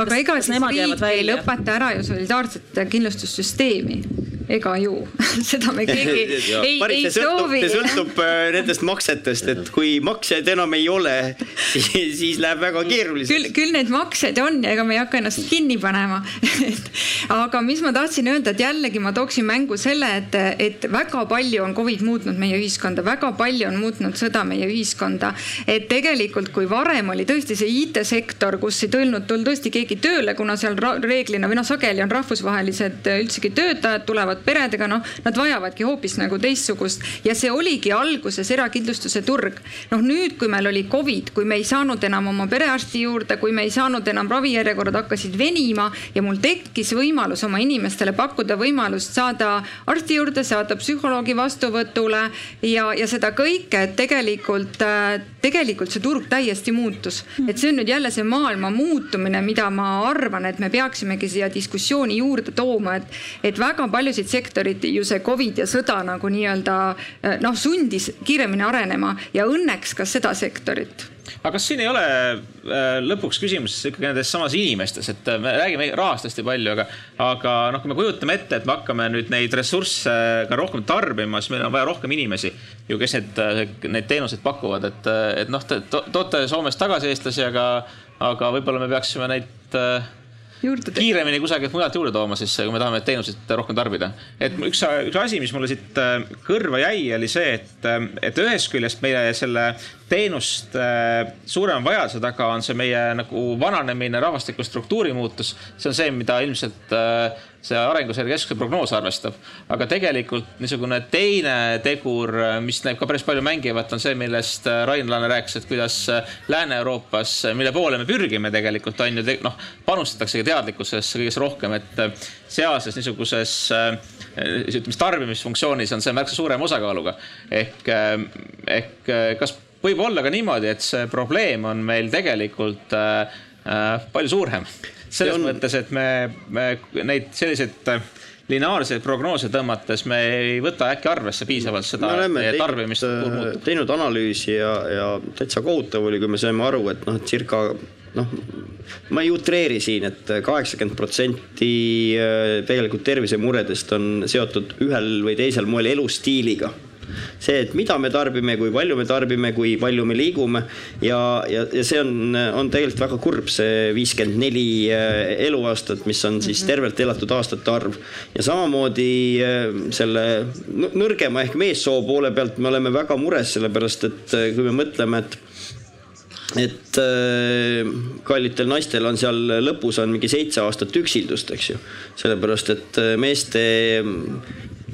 aga ega siis riik ei lõpeta ära ju solidaarset kindlustussüsteemi ega ju [laughs] seda me keegi [laughs] ei, ei soovi. see sõltub äh, nendest maksetest, et kui makseid enam ei ole, [laughs] siis, siis läheb väga keeruliseks. küll, küll neid makseid on ja ega me ei hakka ennast kinni panema aga mis ma tahtsin öelda, et jällegi ma tooksin mängu selle, et, et väga palju on Covid muutnud meie ühiskonda, väga palju on muutnud sõda meie ühiskonda. et tegelikult, kui varem oli tõesti see IT-sektor, kus ei tulnud, tulnud tõesti keegi tööle, kuna seal reeglina või noh, sageli on rahvusvahelised üldsegi töötajad tulevad kasvavad peredega, noh, nad vajavadki hoopis nagu teistsugust ja see oligi alguses erakindlustuse turg. noh, nüüd, kui meil oli Covid, kui me ei saanud enam oma perearsti juurde, kui me ei saanud enam ravijärjekorrad hakkasid venima ja mul tekkis võimalus oma inimestele pakkuda võimalust saada arsti juurde, saada psühholoogi vastuvõtule ja, ja seda kõike, et tegelikult, tegelikult see turg täiesti muutus. et see on nüüd jälle see maailma muutumine, mida ma arvan, et me peaksimegi siia diskussiooni juurde tooma, et, et väga paljusid teised sektorid ju see Covid ja sõda nagu nii-öelda eh, noh, sundis kiiremini arenema ja õnneks ka seda sektorit. Aga kas siin ei ole eh, lõpuks küsimus ikkagi nendes samas inimestes, et me räägime rahast hästi palju, aga, aga noh, kui me kujutame ette, et me hakkame nüüd neid ressursse ka rohkem tarbima, siis meil on vaja rohkem inimesi ju, kes need, neid teenuseid pakuvad, et, et noh, te toote Soomest tagasi eestlasi, aga, aga võib-olla me peaksime neid eh, kiiremini kusagilt mujalt juurde tooma, siis kui me tahame teenuseid rohkem tarbida. et üks, üks asi, mis mulle siit äh, kõrva jäi, oli see, et, äh, et ühest küljest meie selle teenust äh, suurema vajaduse taga on see meie nagu vananemine, rahvastiku struktuuri muutus. see on see, mida ilmselt see Arenguseire Keskuse prognoos arvestab. aga tegelikult niisugune teine tegur, mis näib ka päris palju mängivat, on see, millest Rain Laane rääkis, et kuidas Lääne-Euroopas, mille poole me pürgime tegelikult on ju, noh, panustataksegi teadlikkusesse kõigest rohkem, et sealses niisuguses ütleme tarbimisfunktsioonis on see märksa suurema osakaaluga. ehk, ehk kas võib olla ka niimoodi, et see probleem on meil tegelikult äh, äh palju suurem. Selles on... mõttes, et me, me neid selliseid äh, lineaarseid prognoose tõmmates me ei võta äkki arvesse piisavalt seda meie tarbimist. Äh, teinud analüüsi ja, ja täitsa kohutav oli, kui me saime aru, et noh, circa noh, ma ei utreeri siin et, et kaheksakümmend protsenti tegelikult tervisemuredest on seotud ühel või teisel moel elustiiliga see, et mida me tarbime, kui palju me tarbime, kui palju me liigume ja, ja, ja see on, on tegelikult väga kurb, see viiskümmend neli äh, eluaastat, mis on siis mhm. tervelt elatud aastate arv. ja samamoodi äh, selle nõrgema ehk meessoo poole pealt me oleme väga mures, sellepärast et äh, kui me mõtleme, et et äh, kallitel naistel on seal lõpus on mingi seitse aastat üksildust, eks ju. sellepärast, et meeste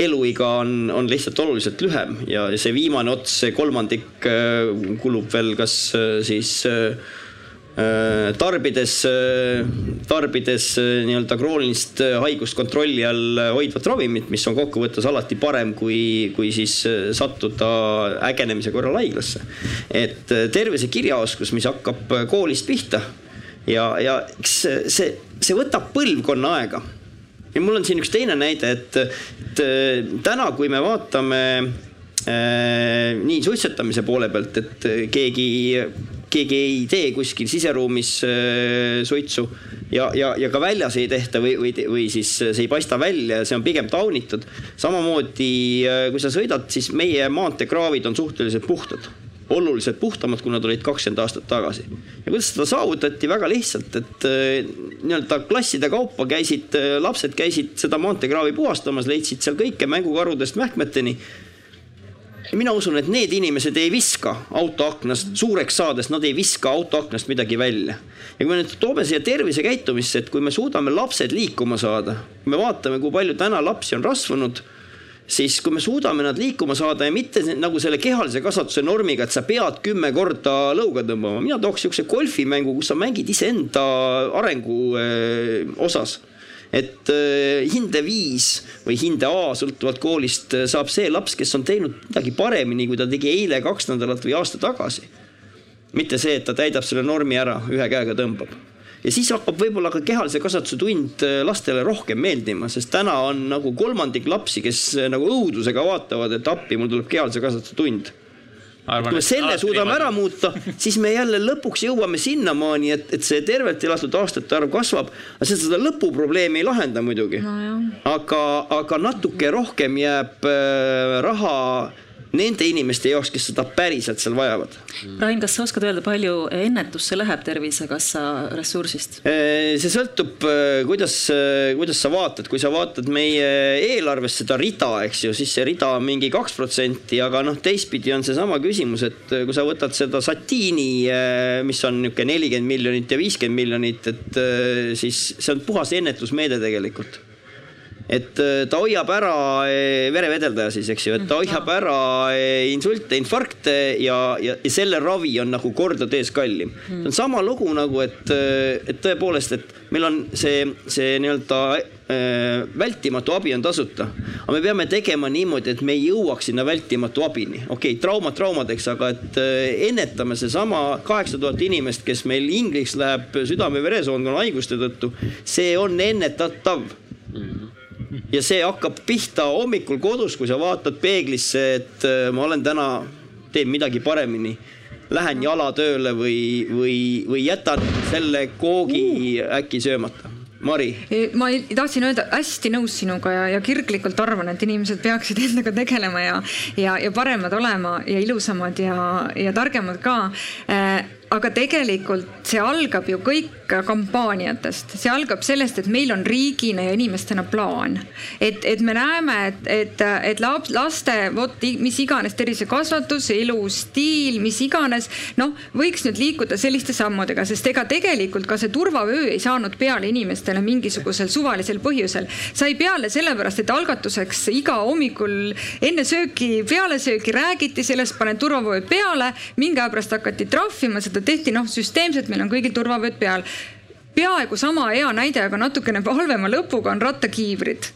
eluiga on, on lihtsalt oluliselt lühem ja see viimane ots, see kolmandik äh, kulub veel kas äh, siis äh, tarbides, tarbides nii-öelda kroonilist haigust kontrolli all hoidvat ravimit, mis on kokkuvõttes alati parem, kui, kui siis sattuda ägenemise korral haiglasse. et tervisekirjaoskus, mis hakkab koolist pihta ja, ja eks see, see võtab põlvkonna aega. Ja mul on siin üks teine näide, et, et täna, kui me vaatame äh, nii suitsetamise poole pealt, et keegi keegi ei tee kuskil siseruumis äh, suitsu ja, ja, ja ka väljas ei tehta või, või, või siis see ei paista välja ja see on pigem taunitud. samamoodi, äh, kui sa sõidad, siis meie maanteekraavid on suhteliselt puhtad oluliselt puhtamad, kui nad olid kakskümmend aastat tagasi. ja kuidas seda saavutati, väga lihtsalt, et äh, nii-öelda klasside kaupa käisid, lapsed käisid seda maanteekraavi puhastamas, leidsid seal kõike mängukarudest mähkmeteni ja mina usun, et need inimesed ei viska autoaknast, suureks saades nad ei viska autoaknast midagi välja. ja kui me nüüd toome siia tervisekäitumisse, et kui me suudame lapsed liikuma saada, me vaatame, kui palju täna lapsi on rasvunud siis kui me suudame nad liikuma saada ja mitte nagu selle kehalise kasvatuse normiga, et sa pead kümme korda lõuga tõmbama, mina tooks niisuguse golfimängu, kus sa mängid iseenda arengu eh, osas. Et äh, hinde viis või hinde A sõltuvalt koolist äh, saab see laps, kes on teinud midagi paremini, kui ta tegi eile, kaks nädalat või aasta tagasi. mitte see, et ta täidab selle normi ära, ühe käega tõmbab ja siis hakkab võib-olla ka kehalise kasvatuse tund äh, lastele rohkem meeldima, sest täna on nagu kolmandik lapsi, kes nagu õudusega vaatavad, et appi, mul tuleb kehalise kasvatuse tund kui me selle suudame ära muuta, siis me jälle lõpuks jõuame sinnamaani, et, et see tervelt elatud aastate arv kasvab. aga see seda lõpuprobleemi ei lahenda muidugi no. aga, aga natuke rohkem jääb äh, raha nende inimeste jaoks, kes seda päriselt seal vajavad. Rain, kas sa oskad öelda, palju ennetusse läheb Tervisekassa ressursist? Äh, see sõltub, äh, kuidas, äh, kuidas sa vaatad, kui sa vaatad meie eelarvest seda rida, eks ju, siis see rida on mingi kaks protsenti, aga noh, teistpidi on seesama küsimus, et kui sa võtad seda satiini, mis on niisugune nelikümmend miljonit ja viiskümmend miljonit, et siis see on puhas ennetusmeede tegelikult et äh, ta hoiab ära äh, verevedeldaja siis, eks ju, et ta hoiab ära äh, insulte, infarkte ja, ja, ja selle ravi on nagu kordades kallim. see on sama lugu nagu, et, et tõepoolest, et meil on see, see nii-öelda vältimatu abi on tasuta. aga me peame tegema niimoodi, et me ei jõuaks sinna vältimatu abini. okei okay,, traumad traumadeks, aga et ennetame seesama kaheksa tuhat inimest, kes meil ingliks läheb südame-veresoonkonna haiguste tõttu, see on ennetatav mm. -hmm ja see hakkab pihta hommikul kodus, kui sa vaatad peeglisse, et äh, ma olen täna, teen midagi paremini. Lähen jalatööle või, või, või jätan selle koogi äkki söömata Mari? ma tahtsin öelda, hästi nõus sinuga ja, ja kirglikult arvan, et inimesed peaksid [laughs] endaga tegelema ja, ja, ja paremad olema ja ilusamad ja, ja targemad ka äh, aga tegelikult see algab ju kõik kampaaniatest, see algab sellest, et meil on riigina ja inimestena plaan. et, et me näeme, et, et, et laps, laste vot mis iganes tervisekasvatus, elustiil, mis iganes, noh, võiks nüüd liikuda selliste sammudega, sest ega tegelikult ka see turvavöö ei saanud peale inimestele mingisugusel suvalisel põhjusel. sai peale sellepärast, et algatuseks iga hommikul enne sööki, peale sööki räägiti sellest, panen turvavöö peale, mingi aja pärast hakati trahvima seda tehti noh, süsteemselt, meil on kõigil turvavööd peal. peaaegu sama hea näide, aga natukene halvema lõpuga on rattakiivrid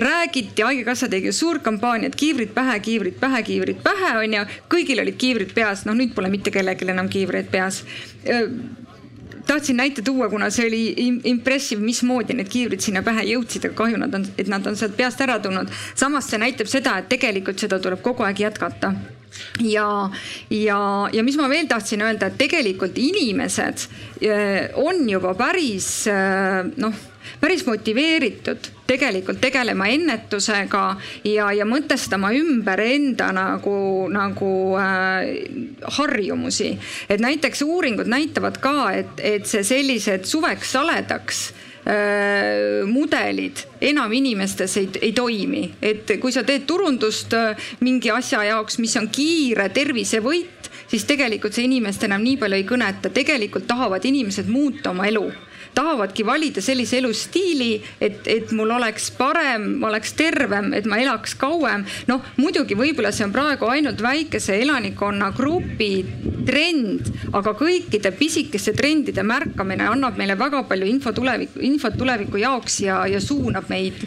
räägiti, Haigekassa tegi suurt kampaaniat, kiivrid pähe, kiivrid pähe, kiivrid pähe, onju. kõigil olid kiivrid peas, noh nüüd pole mitte kellelgi enam kiivreid peas tahtsin näite tuua, kuna see oli impressive, mismoodi need kiivrid sinna pähe jõudsid, aga kahju nad on, et nad on sealt peast ära tulnud. samas see näitab seda, et tegelikult seda tuleb kogu aeg jätkata ja, ja, ja mis ma veel tahtsin öelda, et tegelikult inimesed eh, on juba päris eh, noh, päris motiveeritud tegelikult tegelema ennetusega ja, ja mõtestama ümber enda nagu, nagu äh, harjumusi. et näiteks uuringud näitavad ka, et, et see sellised suveks saledaks Äh, mudelid enam inimestes ei, ei toimi, et kui sa teed turundust äh, mingi asja jaoks, mis on kiire tervisevõit, siis tegelikult see inimest enam nii palju ei kõneta, tegelikult tahavad inimesed muuta oma elu tahavadki valida sellise elustiili, et, et mul oleks parem, ma oleks tervem, et ma elaks kauem. noh, muidugi võib-olla see on praegu ainult väikese elanikkonnagrupi trend, aga kõikide pisikeste trendide märkamine annab meile väga palju info tuleviku, infot tuleviku jaoks ja, ja suunab meid,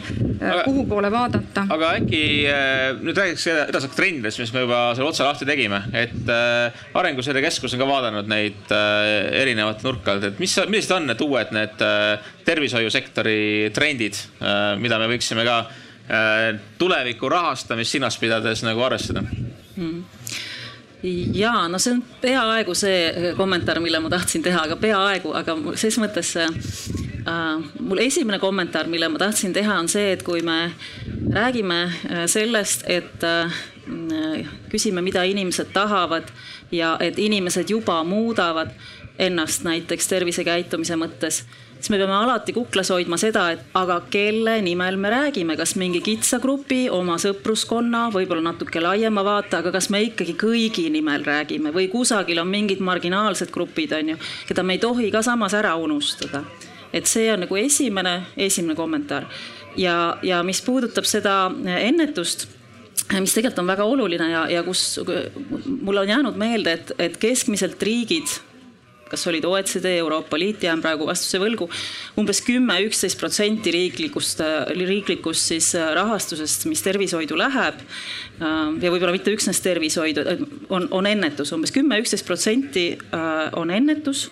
kuhu poole vaadata. aga äkki nüüd räägiks edasi trendidest, mis me juba selle otsa lahti tegime, et äh, Arenguseire Keskus on ka vaadanud neid äh, erinevate nurka alt, et mis, millised on need uued need äh, tervishoiusektori trendid äh,, mida me võiksime ka äh, tuleviku rahastamist silmas pidades nagu arvestada mm.? ja no see on peaaegu see kommentaar, mille ma tahtsin teha, aga peaaegu, aga ses mõttes äh, mul esimene kommentaar, mille ma tahtsin teha, on see, et kui me räägime sellest, et äh, küsime, mida inimesed tahavad ja et inimesed juba muudavad ennast näiteks tervisekäitumise mõttes siis me peame alati kuklas hoidma seda, et aga kelle nimel me räägime, kas mingi kitsa grupi, oma sõpruskonna, võib-olla natuke laiema vaate, aga kas me ikkagi kõigi nimel räägime või kusagil on mingid marginaalsed grupid, on ju, keda me ei tohi ka samas ära unustada. et see on nagu esimene, esimene kommentaar ja, ja mis puudutab seda ennetust mis tegelikult on väga oluline ja, ja kus mul on jäänud meelde, et, et keskmiselt riigid kas olid OECD, Euroopa Liit, jään praegu vastuse võlgu umbes, umbes kümme, üksteist protsenti riiklikust, riiklikust siis rahastusest, mis tervishoidu läheb. ja võib-olla mitte üksnes tervishoidu, on, on ennetus umbes kümme, üksteist protsenti on ennetus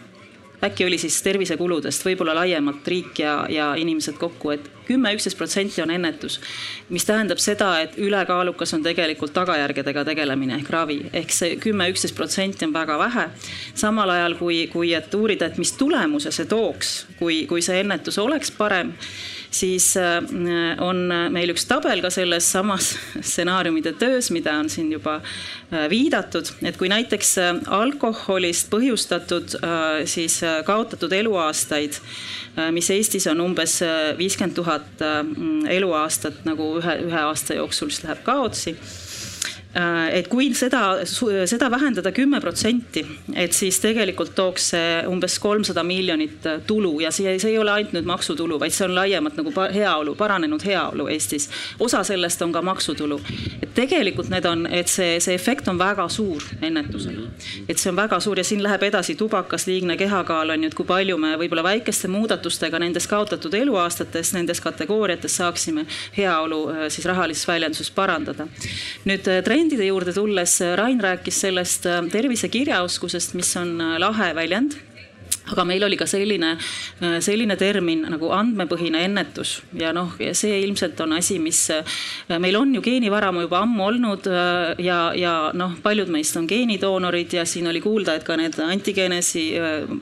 äkki oli siis tervisekuludest võib-olla laiemalt riik ja, ja inimesed kokku, et kümme, üksteist protsenti on ennetus. mis tähendab seda, et ülekaalukas on tegelikult tagajärgedega tegelemine ehk ravi, ehk see kümme, üksteist protsenti on väga vähe. samal ajal kui, kui et uurida, et mis tulemuse see tooks, kui, kui see ennetus oleks parem siis äh, on meil üks tabel ka selles samas [laughs] stsenaariumide töös, mida on siin juba äh, viidatud, et kui näiteks äh, alkoholist põhjustatud siis kaotatud eluaastaid, mis Eestis on umbes viiskümmend tuhat eluaastat nagu ühe, ühe aasta jooksul siis läheb kaotsi Äh, et kui seda, seda vähendada kümme protsenti, et siis tegelikult tooks see umbes kolmsada miljonit äh, tulu ja see, see ei ole ainult nüüd maksutulu, vaid see on laiemalt nagu heaolu, paranenud heaolu Eestis. osa sellest on ka maksutulu. et tegelikult need on, et see, see efekt on väga suur ennetusel. et see on väga suur ja siin läheb edasi tubakas, liigne kehakaal on ju, et kui palju me võib-olla väikeste muudatustega nendes kaotatud eluaastates, nendes kategooriates saaksime heaolu äh, siis rahalises väljenduses parandada. nüüd trend trendide juurde tulles, Rain rääkis sellest äh, tervisekirjaoskusest, mis on äh, lahe väljend aga meil oli ka selline, äh, selline termin nagu andmepõhine ennetus ja noh, see ilmselt on asi, mis äh, meil on ju geenivaramu juba ammu olnud äh, ja, ja noh, paljud meist on geenidoonorid ja siin oli kuulda, et ka need antigeenesi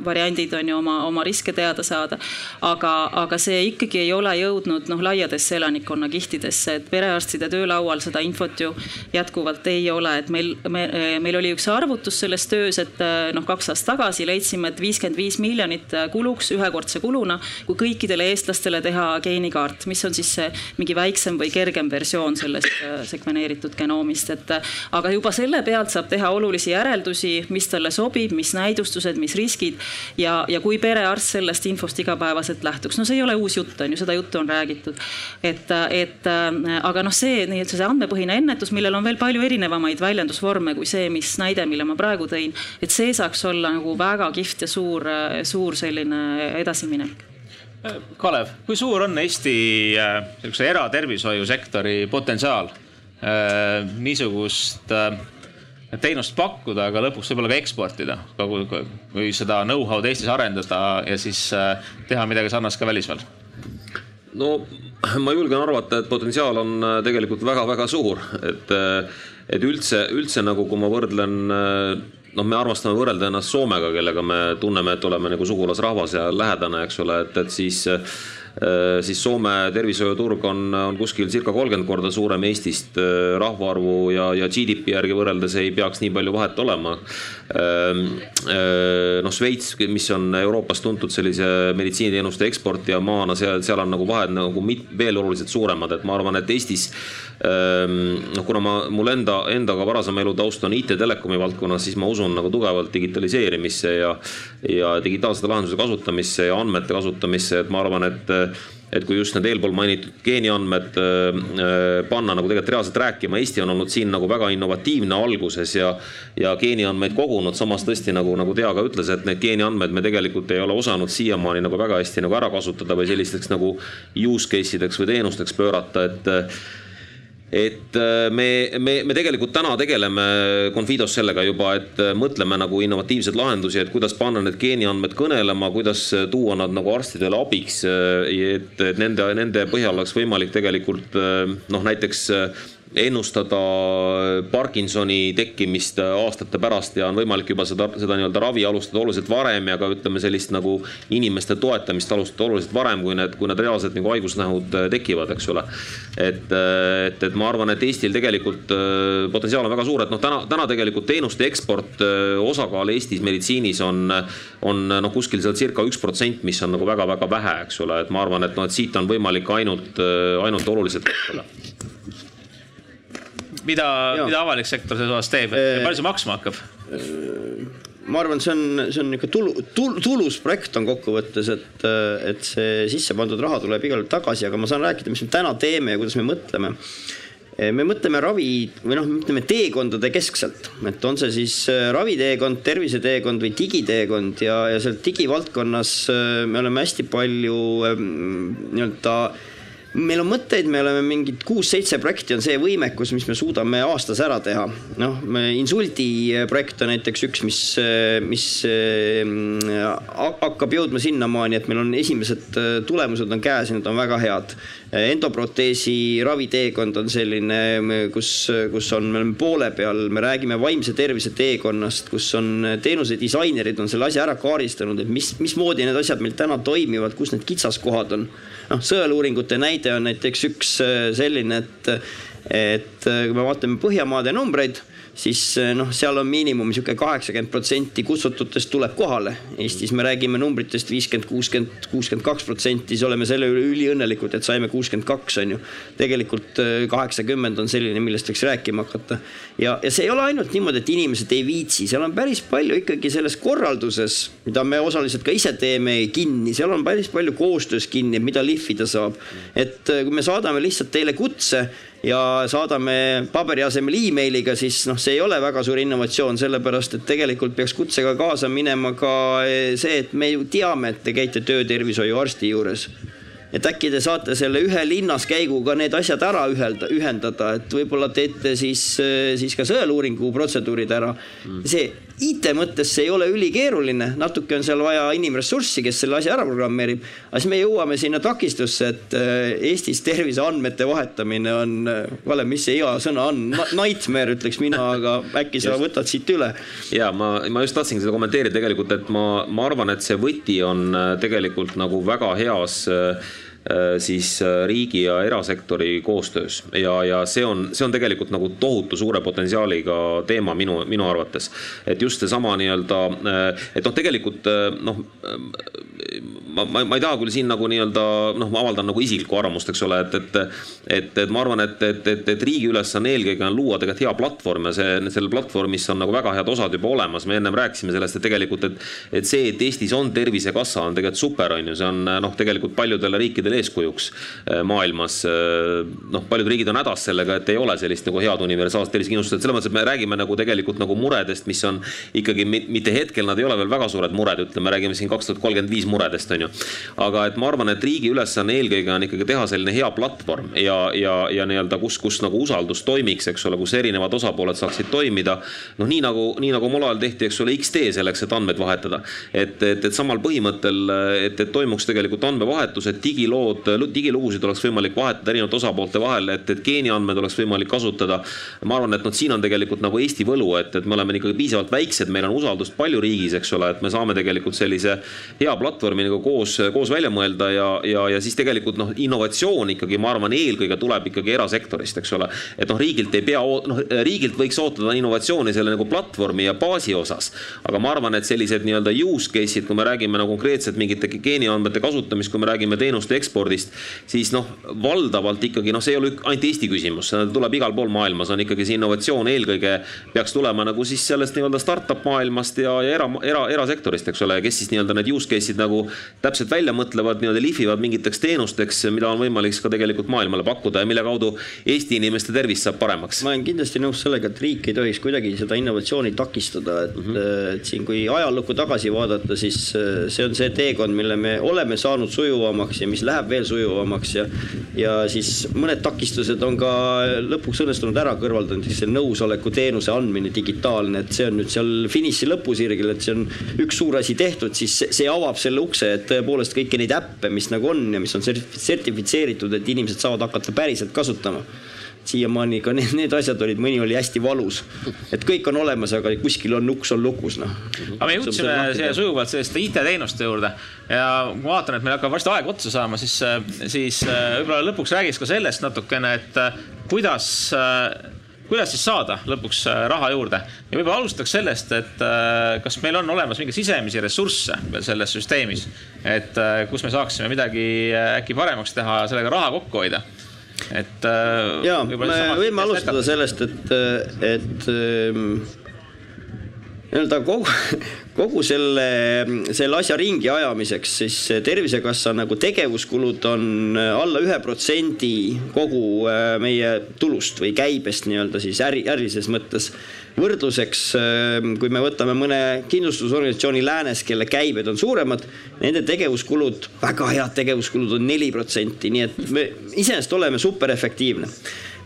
variandid on ju oma, oma riske teada saada. aga, aga see ikkagi ei ole jõudnud noh, laiadesse elanikkonnakihtidesse, et perearstide töölaual seda infot ju jätkuvalt ei ole, et meil me,, meil oli üks arvutus selles töös, et noh, kaks aastat tagasi leidsime, et viiskümmend viis miljonit äh, kuluks ühekordse kuluna, kui kõikidele eestlastele teha geenikaart, mis on siis see mingi väiksem või kergem versioon sellest äh, sekveneeritud genoomist, et äh, aga juba selle pealt saab teha olulisi järeldusi, mis talle sobib, mis näidustused, mis riskid ja, ja kui perearst sellest infost igapäevaselt lähtuks, no see ei ole uus jutt, on ju, seda juttu on räägitud. et, et aga noh, see nii-öelda see andmepõhine ennetus, millel on veel palju erinevamaid väljendusvorme kui see, mis näide, mille ma praegu tõin, et see saaks olla nagu väga kihvt ja suur suur selline edasiminek. Kalev, kui suur on Eesti äh, niisuguse eratervishoiusektori potentsiaal äh, niisugust äh, teenust pakkuda, aga lõpuks võib-olla ka eksportida, või seda know-how'd Eestis arendada ja siis teha midagi sarnast ka välismaal? no ma julgen arvata, et potentsiaal on tegelikult väga-väga suur, et, et üldse, üldse nagu kui ma võrdlen noh, me armastame võrrelda ennast Soomega, kellega me tunneme, et oleme nagu sugulasrahvas ja lähedane, eks ole, et, et siis siis Soome tervishoiuturg on, on kuskil circa kolmkümmend korda suurem Eestist rahvaarvu ja, ja GDP järgi võrreldes ei peaks nii palju vahet olema. noh, Šveits, mis on Euroopas tuntud sellise meditsiiniteenuste eksportija maana, seal, seal on nagu vahed nagu mit, veel oluliselt suuremad, et ma arvan, et Eestis noh, kuna ma, mul enda, endaga varasem elutaust on IT-telekomi valdkonnas, siis ma usun nagu tugevalt digitaliseerimisse ja, ja digitaalsete lahenduste kasutamisse ja andmete kasutamisse, et ma arvan, et et kui just need eelpool mainitud geeniandmed panna nagu tegelikult reaalselt rääkima, Eesti on olnud siin nagu väga innovatiivne alguses ja ja geeniandmeid kogunud, samas tõesti nagu, nagu Tea ka ütles, et need geeniandmed me tegelikult ei ole osanud siiamaani nagu väga hästi nagu ära kasutada või sellisteks nagu use case ideks või teenusteks pöörata, et et äh, me, me, me tegelikult täna tegeleme Confidos sellega juba, et äh, mõtleme nagu innovatiivseid lahendusi, et kuidas panna need geeniandmed kõnelema, kuidas äh, tuua nad nagu arstidele abiks. et, et nende, nende põhjal oleks võimalik tegelikult noh, näiteks ennustada Parkinsoni tekkimist aastate pärast ja on võimalik juba seda, seda nii-öelda ravi alustada oluliselt varem ja ka ütleme sellist nagu inimeste toetamist alustada oluliselt varem, kui need, kui need reaalsed nagu haigusnähud tekivad, eks ole. et, et, et ma arvan, et Eestil tegelikult äh, potentsiaal on väga suur, et noh, täna, täna tegelikult teenuste eksport äh, osakaal Eestis meditsiinis on, on noh, kuskil seal circa üks protsent, mis on nagu väga-väga vähe, eks ole, et ma arvan, et noh, et siit on võimalik ainult, äh, ainult oluliselt mida, mida avalik sektor selles osas teeb, palju see maksma hakkab? ma arvan, see on, see on niisugune tulu, tulu, tulus projekt on kokkuvõttes, et, et see sisse pandud raha tuleb igal juhul tagasi, aga ma saan rääkida, mis me täna teeme ja kuidas me mõtleme. me mõtleme ravi või noh, ütleme teekondade keskselt, et on see siis raviteekond, terviseteekond või digiteekond ja, ja seal digivaldkonnas me oleme hästi palju nii-öelda äh, meil on mõtteid, me oleme mingid kuus-seitse projekti on see võimekus, mis me suudame aastas ära teha. noh, insuldi projekt on näiteks üks, mis, mis hakkab jõudma sinnamaani, et meil on esimesed tulemused on käes ja need on väga head. Endoproteesi raviteekond on selline, kus, kus on, me oleme poole peal, me räägime vaimse tervise teekonnast, kus on teenuse disainerid on selle asja ära kaardistanud, et mis, mismoodi need asjad meil täna toimivad, kus need kitsaskohad on. Noh, sõeluuringute näide on näiteks üks äh, selline, et, et äh, kui me vaatame Põhjamaade numbreid siis eh, noh, seal on miinimum sihuke kaheksakümmend protsenti kutsututest tuleb kohale. Eestis me räägime numbritest viiskümmend, kuuskümmend, kuuskümmend kaks protsenti, siis oleme selle üle üliõnnelikud, et saime kuuskümmend kaks on ju. tegelikult eh, kaheksakümmend on selline, millest võiks rääkima hakata. ja, ja see ei ole ainult niimoodi, et inimesed ei viitsi, seal on päris palju ikkagi selles korralduses, mida me osaliselt ka ise teeme kinni, seal on päris palju koostöös kinni, mida lihvida saab. et eh, kui me saadame lihtsalt teile kutse ja saadame paberi asemel emailiga, siis noh, see ei ole väga suur innovatsioon, sellepärast et tegelikult peaks kutsega kaasa minema ka eh, see, et me ju teame, et te käite töötervishoiuarsti juures. Et äkki te saate selle ühe linnaskäiguga need asjad ära ühelda, ühendada, et võib-olla teete siis, siis ka sõeluuringu protseduurid ära. Mm.. see IT mõttes see ei ole ülikeeruline, natuke on seal vaja inimressurssi, kes selle asja ära programmeerib. aga siis me jõuame sinna takistusse, et äh, Eestis terviseandmete vahetamine on, äh, Kalev, mis see hea sõna on, nightmare ütleks mina, aga äkki sa võtad siit üle? ja ma, ma just tahtsingi seda kommenteerida tegelikult, et ma, ma arvan, et see võti on äh, tegelikult nagu väga heas Äh, siis äh, riigi ja erasektori koostöös. Ja, ja see on, see on tegelikult nagu tohutu suure potentsiaaliga teema minu, minu arvates. et just seesama nii-öelda, äh, et noh, tegelikult noh, ma, ma, ma ei taha küll siin nagu nii-öelda noh, ma avaldan nagu isiklikku arvamust, eks ole, et, et et, et ma arvan, et, et, et, et riigi ülesanne eelkõige on luua tegelikult hea platvorm ja see, sellel platvormis on nagu väga head osad juba olemas, me ennem rääkisime sellest, et tegelikult, et et see, et Eestis on tervisekassa, on tegelikult super, on ju, see on noh, tegelikult paljudele riikidele riikidele eeskujuks äh, maailmas. Äh, noh, paljud riigid on hädas sellega, et ei ole sellist nagu head universaalset tervisekindlustust, et selles mõttes, et me räägime nagu tegelikult nagu muredest, mis on ikkagi mitte hetkel, nad ei ole veel väga suured mured, ütleme, räägime siin kaks tuhat kolmkümmend viis muredest, on ju. aga et ma arvan, et riigi ülesanne eelkõige on ikkagi teha selline hea platvorm ja, ja, ja nii-öelda, kus, kus nagu usaldus toimiks, eks ole, kus erinevad osapooled saaksid toimida. noh, nii nagu, nii nagu omal ajal tehti, eks ole, X-tee selleks, et andmeid vahetada. et, et, et samal põhimõttel, et, et toimuks tegelikult andmevahetus, et digiloo lood, digilugusid oleks võimalik vahetada erinevate osapoolte vahel, et, et geeniandmed oleks võimalik kasutada. ma arvan, et noh, siin on tegelikult nagu Eesti võlu, et, et me oleme ikkagi piisavalt väiksed, meil on usaldust palju riigis, eks ole, et me saame tegelikult sellise hea platvormi nagu koos, koos välja mõelda ja, ja, ja siis tegelikult noh, innovatsioon ikkagi, ma arvan, eelkõige tuleb ikkagi erasektorist, eks ole. et noh, riigilt ei pea, noh, riigilt võiks ootada innovatsiooni selle nagu platvormi ja baasi osas. aga ma arvan, et sellised nii-öelda use case'id, kui me räägime nagu konkreetselt mingite geeniandmete kasutamist, kui me räägime teenuste ekspordist, siis noh, valdavalt ikkagi noh, see ei ole ainult Eesti küsimus, tuleb igal pool maailmas, on ikkagi see innovatsioon eelkõige peaks tulema nagu siis sellest nii-öelda startup maailmast ja, ja era, era, erasektorist, eks ole, kes siis nii-öelda need use case'id nagu täpselt välja mõtlevad, nii-öelda lihvivad mingiteks teenusteks, mida on võimalik ka tegelikult maailmale pakkuda ja mille kaudu Eesti inimeste tervis saab paremaks. ma olen kindlasti nõus sellega, et riik ei tohiks kuidagi seda innovatsiooni takistada, et mm, -hmm. et siin, kui ajalukku tagasi vaadata, siis äh, see on see teekond, mille me oleme saanud sujuvamaks ja mis läheb veel sujuvamaks ja ja siis mõned takistused on ka lõpuks õnnestunud ära kõrvaldada, näiteks see nõusoleku teenuse andmine digitaalne, et see on nüüd seal finiši lõpusirgel, et see on üks suur asi tehtud, siis see avab selle ukse, et tõepoolest kõiki neid äppe, mis nagu on ja mis on sertifitseeritud, et inimesed saavad hakata päriselt kasutama siiamaani ka need, need asjad olid, mõni oli hästi valus. et kõik on olemas, aga kuskil on uks on lukus, noh. aga me jõudsime siia sujuvalt selliste IT-teenuste juurde ja ma vaatan, et meil hakkab varsti aeg otsa saama, siis, siis äh, võib-olla lõpuks räägiks ka sellest natukene, et äh, kuidas äh, kuidas siis saada lõpuks raha juurde ja võib-olla alustaks sellest, et kas meil on olemas mingeid sisemisi ressursse veel selles süsteemis, et kus me saaksime midagi äkki paremaks teha, sellega raha kokku hoida et. Äh, ja, me võime alustada sellest, et, et ähm, nii-öelda kogu, [laughs] kogu selle, selle asja ringi ajamiseks, siis Tervisekassa nagu tegevuskulud on alla ühe protsendi kogu äh, meie tulust või käibest nii-öelda siis äri, ärilises mõttes. Võrdluseks, ähm, kui me võtame mõne kindlustusorganisatsiooni läänes, kelle käibed on suuremad, nende tegevuskulud, väga head tegevuskulud on neli protsenti, nii et me iseenesest oleme superefektiivne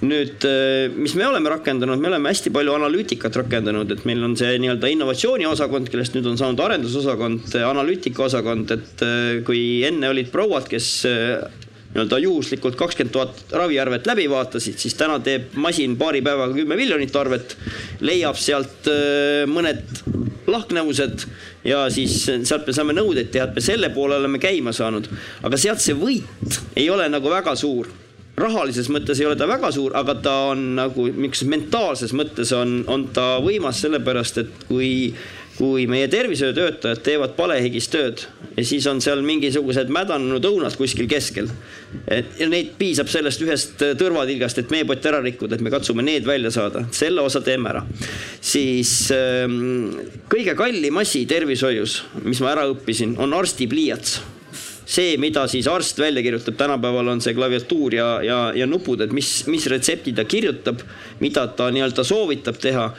nüüd, äh, mis me oleme rakendanud, me oleme hästi palju analüütikat rakendanud, et meil on see nii-öelda innovatsiooniosakond, kellest nüüd on saanud arendusosakond, analüütikaosakond, et äh, kui enne olid prouad, kes äh, nii-öelda juhuslikult kakskümmend tuhat raviarvet läbi vaatasid, siis täna teeb masin paari päevaga kümme miljonit arvet, leiab sealt äh, mõned lahknevused ja siis sealt me saame nõudeid teha, et me selle poole oleme käima saanud. aga sealt see võit ei ole nagu väga suur rahalises mõttes ei ole ta väga suur, aga ta on nagu niisuguses mentaalses mõttes on, on ta võimas, sellepärast et kui kui meie tervishoiutöötajad teevad palehigis tööd ja siis on seal mingisugused mädanenud õunad kuskil keskel. ja neid piisab sellest ühest tõrvatilgast, et meepott ära rikkuda, et me katsume need välja saada, selle osa teeme ära. siis ähm, kõige kallim asi tervishoius, mis ma ära õppisin, on arsti pliiats see, mida siis arst välja kirjutab, tänapäeval on see klaviatuur ja, ja, ja nupud, et mis, mis retsepti ta kirjutab, mida ta nii-öelda soovitab teha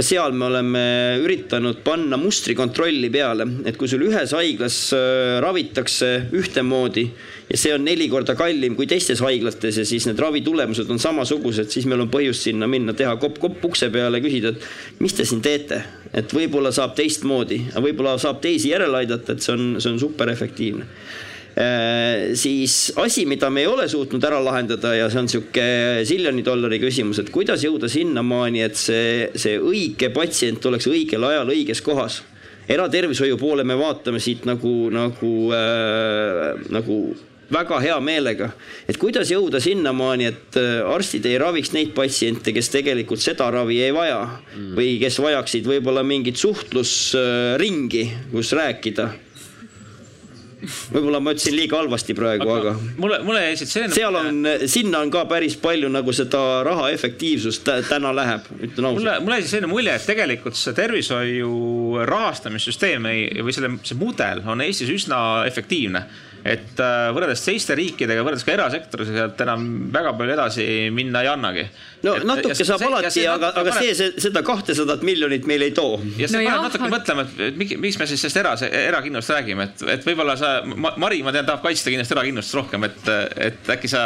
ka seal me oleme üritanud panna mustrikontrolli peale, et kui sul ühes haiglas äh, ravitakse ühtemoodi ja see on neli korda kallim kui teistes haiglates ja siis need ravitulemused on samasugused, siis meil on põhjust sinna minna, teha kopp-kopp ukse peale, küsida, et mis te siin teete. et võib-olla saab teistmoodi, võib-olla saab teisi järele aidata, et see on, see on super efektiivne siis asi, mida me ei ole suutnud ära lahendada ja see on sihuke siljoni dollari küsimus, et kuidas jõuda sinnamaani, et see, see õige patsient oleks õigel ajal õiges kohas. eratervishoiu poole me vaatame siit nagu, nagu äh,, nagu väga hea meelega, et kuidas jõuda sinnamaani, et äh, arstid ei raviks neid patsiente, kes tegelikult seda ravi ei vaja mm. või kes vajaksid võib-olla mingit suhtlusringi, kus rääkida võib-olla ma ütlesin liiga halvasti praegu, aga, aga. mulle, mulle jäi siit selline. seal on, sinna on ka päris palju nagu seda raha efektiivsust täna läheb, ütlen ausalt. mulle, mulle jäi selline mulje, et tegelikult see tervishoiu rahastamissüsteem ei, või selle, see mudel on Eestis üsna efektiivne et äh, võrreldes teiste riikidega, võrreldes ka erasektoriga, sealt enam väga palju edasi minna ei annagi. no et, natuke saab alati, aga, aga see, see, seda kahtesadat miljonit meil ei too. ja see no paneb natuke mõtlema, et miks, miks me siis sellest era, erakindlust räägime, et, et võib-olla sa, Mari, ma tean, tahab kaitsta kindlasti erakindlustust rohkem, et, et äkki sa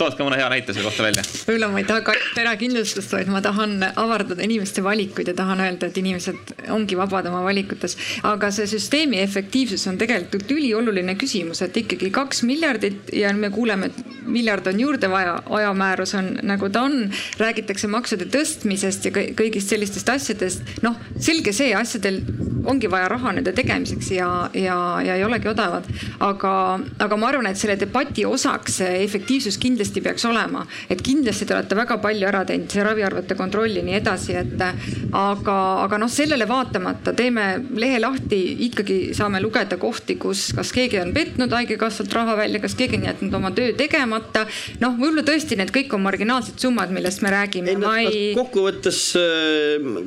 tood ka mõne hea näite selle kohta välja? võib-olla ma ei taha kaitsta erakindlustust, vaid ma tahan avardada inimeste valikuid ja tahan öelda, et inimesed ongi vabad oma valikutes. aga see süsteemi efektiivsus on tegelikult ülioluline küsimus, et et ikkagi kaks miljardit ja me kuuleme, et miljard on juurde vaja, ajamäärus on nagu ta on, räägitakse maksude tõstmisest ja kõigist sellistest asjadest. noh, selge see, asjadel ongi vaja raha nende tegemiseks ja, ja, ja ei olegi odavad. aga, aga ma arvan, et selle debati osaks efektiivsus kindlasti peaks olema, et kindlasti te olete väga palju ära teinud, see raviarvete kontroll ja nii edasi, et aga, aga noh, sellele vaatamata teeme lehe lahti, ikkagi saame lugeda kohti, kus kas keegi on petnud haigekassalt raha välja, kas keegi on jätnud oma töö tegemata. noh, võib-olla tõesti need kõik on marginaalsed summad, millest me räägime. ei, no, ei... kokkuvõttes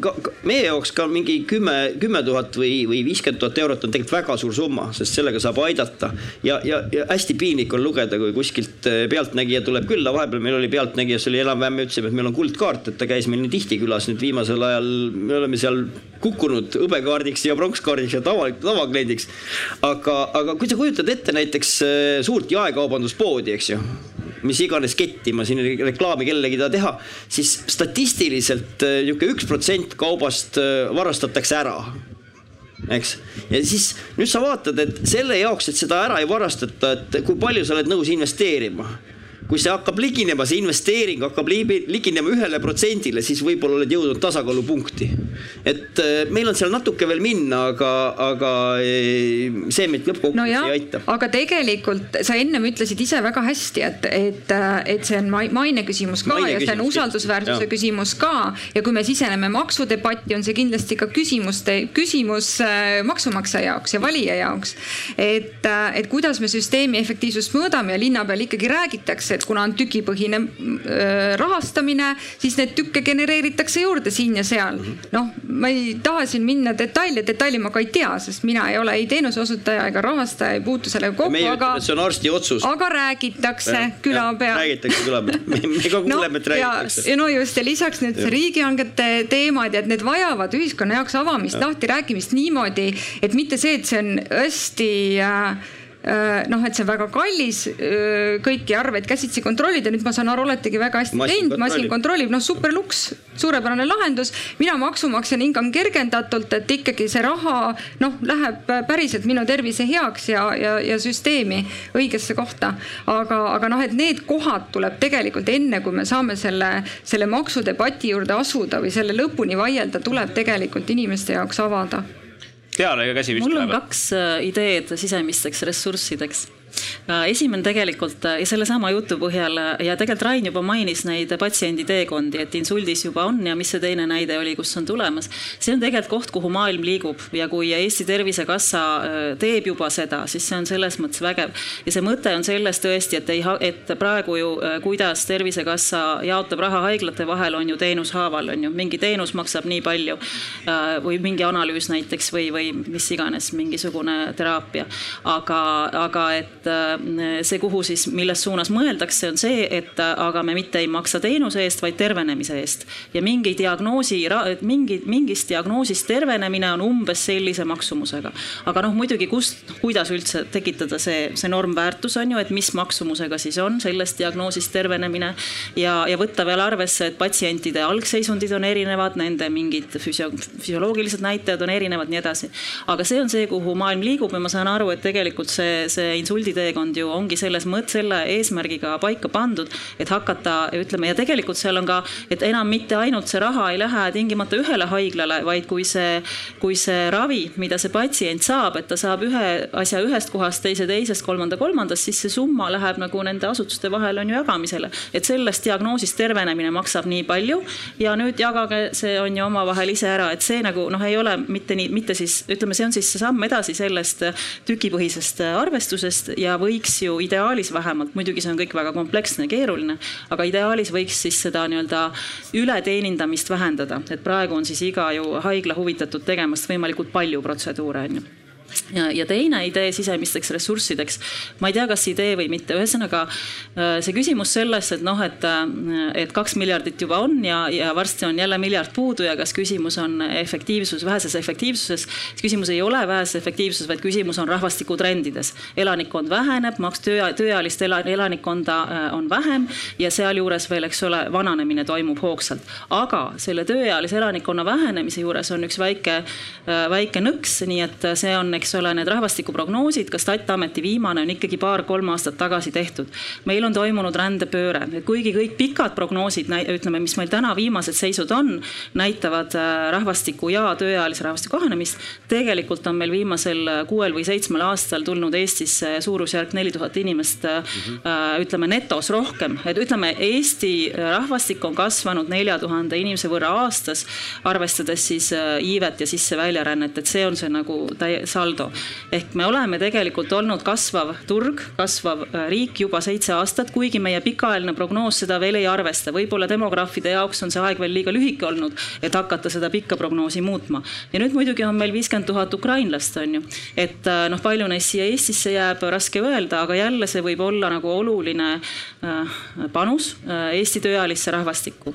ka, ka, meie jaoks ka mingi kümme, kümme tuhat või, või viiskümmend tuhat eurot on tegelikult väga suur summa, sest sellega saab aidata. ja, ja, ja hästi piinlik on lugeda, kui kuskilt eh, pealtnägija tuleb külla, vahepeal meil oli pealtnägijas oli enam-vähem, me ütlesime, et meil on kuldkaart, et ta käis meil nii tihti külas nüüd viimasel ajal, me oleme seal kukkunud hõbekaardiks ja pronkskaardiks ja tava, tavakliendiks. aga, aga kui sa kujutad ette näiteks eh, suurt jaekaubanduspoodi, eks ju mis iganes ketti ma siin reklaami kellelegi taha teha, siis statistiliselt äh, niisugune üks protsent kaubast äh, varastatakse ära eks. ja siis nüüd sa vaatad, et selle jaoks, et seda ära ei varastata, et kui palju sa oled nõus investeerima kui see hakkab liginema, see investeering hakkab liginema ühele protsendile, siis võib-olla oled jõudnud tasakaalupunkti. et äh, meil on seal natuke veel minna, aga, aga äh, see meid lõppkokkuvõttes no jah, ei aita. aga tegelikult sa ennem ütlesid ise väga hästi, et, et, äh, et see on maine küsimus ka maine ja see on usaldusväärsuse jah. küsimus ka ja kui me siseneme maksudebatti, on see kindlasti ka küsimuste, küsimus maksumaksja jaoks ja valija jaoks. et, et kuidas me süsteemi efektiivsust mõõdame ja linna peal ikkagi räägitakse, et kuna on tükipõhine äh, rahastamine, siis neid tükke genereeritakse juurde siin ja seal. noh, ma ei taha siin minna detaili, detaili ma ka ei tea, sest mina ei ole ei teenuse osutaja ega rahastaja, ei puutu sellega kokku, aga. see on arsti otsus. aga räägitakse ja, küla peal. räägitakse küla peal, me ka kuuleme no,, et räägitakse. ja no just ja lisaks nüüd riigihangete teemad ja et need vajavad ühiskonna jaoks avamist, lahti rääkimist niimoodi, et mitte see, et see on hästi Äh, noh, et see on väga kallis äh, kõiki arveid käsitsi kontrollida, nüüd ma saan aru, oletegi väga hästi teinud, masin kontrollib, noh, super luks, suurepärane lahendus. mina maksumaksjana hingan kergendatult, et ikkagi see raha noh, läheb päriselt minu tervise heaks ja, ja, ja süsteemi õigesse kohta. aga, aga noh, et need kohad tuleb tegelikult enne, kui me saame selle, selle maksudebati juurde asuda või selle lõpuni vaielda, tuleb tegelikult inimeste jaoks avada peale käsi vist mul on läheb. kaks äh, ideed sisemisteks ressurssideks esimene tegelikult äh, sellesama jutu põhjal äh, ja tegelikult Rain juba mainis neid patsiendi teekondi, et insuldis juba on ja mis see teine näide oli, kus on tulemas. see on tegelikult koht, kuhu maailm liigub ja kui Eesti Tervisekassa teeb juba seda, siis see on selles mõttes vägev. ja see mõte on selles tõesti, et ei, et praegu ju kuidas Tervisekassa jaotab raha haiglate vahel, on ju teenus haaval, on ju, mingi teenus maksab nii palju või mingi analüüs näiteks või, või mis iganes, mingisugune teraapia. aga, aga et et äh, see, kuhu siis, milles suunas mõeldakse, on see, et äh, aga me mitte ei maksa teenuse eest, vaid tervenemise eest. ja mingi diagnoosi, mingi, mingist diagnoosist tervenemine on umbes sellise maksumusega. aga noh, muidugi kust, kuidas üldse tekitada see, see normväärtus on ju, et mis maksumusega siis on sellest diagnoosist tervenemine ja, ja võtta veel arvesse, et patsientide algseisundid on erinevad, nende mingid füsio-, füsioloogilised näitajad on erinevad, nii edasi. aga see on see, kuhu maailm liigub ja ma saan aru, et tegelikult see, see insuldi kooditeekond ju ongi selles mõttes selle eesmärgiga paika pandud, et hakata, ütleme ja tegelikult seal on ka, et enam mitte ainult see raha ei lähe tingimata ühele haiglale, vaid kui see, kui see ravi, mida see patsient saab, et ta saab ühe asja ühest kohast, teise teisest, kolmanda kolmandast, siis see summa läheb nagu nende asutuste vahel on ju jagamisele. et sellest diagnoosist tervenemine maksab nii palju ja nüüd jagage see on ju omavahel ise ära, et see nagu noh, ei ole mitte nii, mitte siis ütleme, see on siis samm edasi sellest tükipõhisest arvestusest ja võiks ju ideaalis vähemalt, muidugi see on kõik väga kompleksne keeruline, aga ideaalis võiks siis seda nii-öelda ületeenindamist vähendada, et praegu on siis iga ju haigla huvitatud tegemast võimalikult palju protseduure on ju ja, teine idee sisemisteks ressurssideks, ma ei tea, kas idee või mitte, ühesõnaga äh, see küsimus selles, et noh, et, äh, et kaks miljardit juba on ja, ja varsti on jälle miljard puudu ja kas küsimus on efektiivsus, väheses efektiivsuses. küsimus ei ole väheses efektiivsuses, vaid küsimus on rahvastikutrendides. elanikkond väheneb, maks töö, tööealist elanikkonda äh, on vähem ja sealjuures veel, eks ole, vananemine toimub hoogsalt. aga selle tööealise elanikkonna vähenemise juures on üks väike, väike nõks, nii et see on eks ole, need rahvastikuprognoosid, ka Statiameti viimane on ikkagi paar-kolm aastat tagasi tehtud. meil on toimunud rändepööre, kuigi kõik pikad prognoosid, ütleme, mis meil täna viimased seisud on, näitavad äh, rahvastiku ja tööealise rahvastiku kahanemist, tegelikult on meil viimasel kuuel või seitsmel aastal tulnud Eestisse suurusjärk neli tuhat inimest mm, -hmm. ütleme netos rohkem, et ütleme, Eesti rahvastik on kasvanud nelja tuhande inimese võrra aastas, arvestades siis iivet ja sisse-väljarännet, et see on see nagu täie-, saldo. ehk me oleme tegelikult olnud kasvav turg, kasvav riik juba seitse aastat, kuigi meie pikaajaline prognoos seda veel ei arvesta, võib-olla demograafide jaoks on see aeg veel liiga lühike olnud, et hakata seda pikka prognoosi muutma. ja nüüd muidugi on meil viiskümmend tuhat ukrainlast, on ju, et noh, palju neist siia Eestisse jääb, raske öelda, aga jälle see võib olla nagu oluline äh, panus äh, Eesti tööealisse rahvastikku.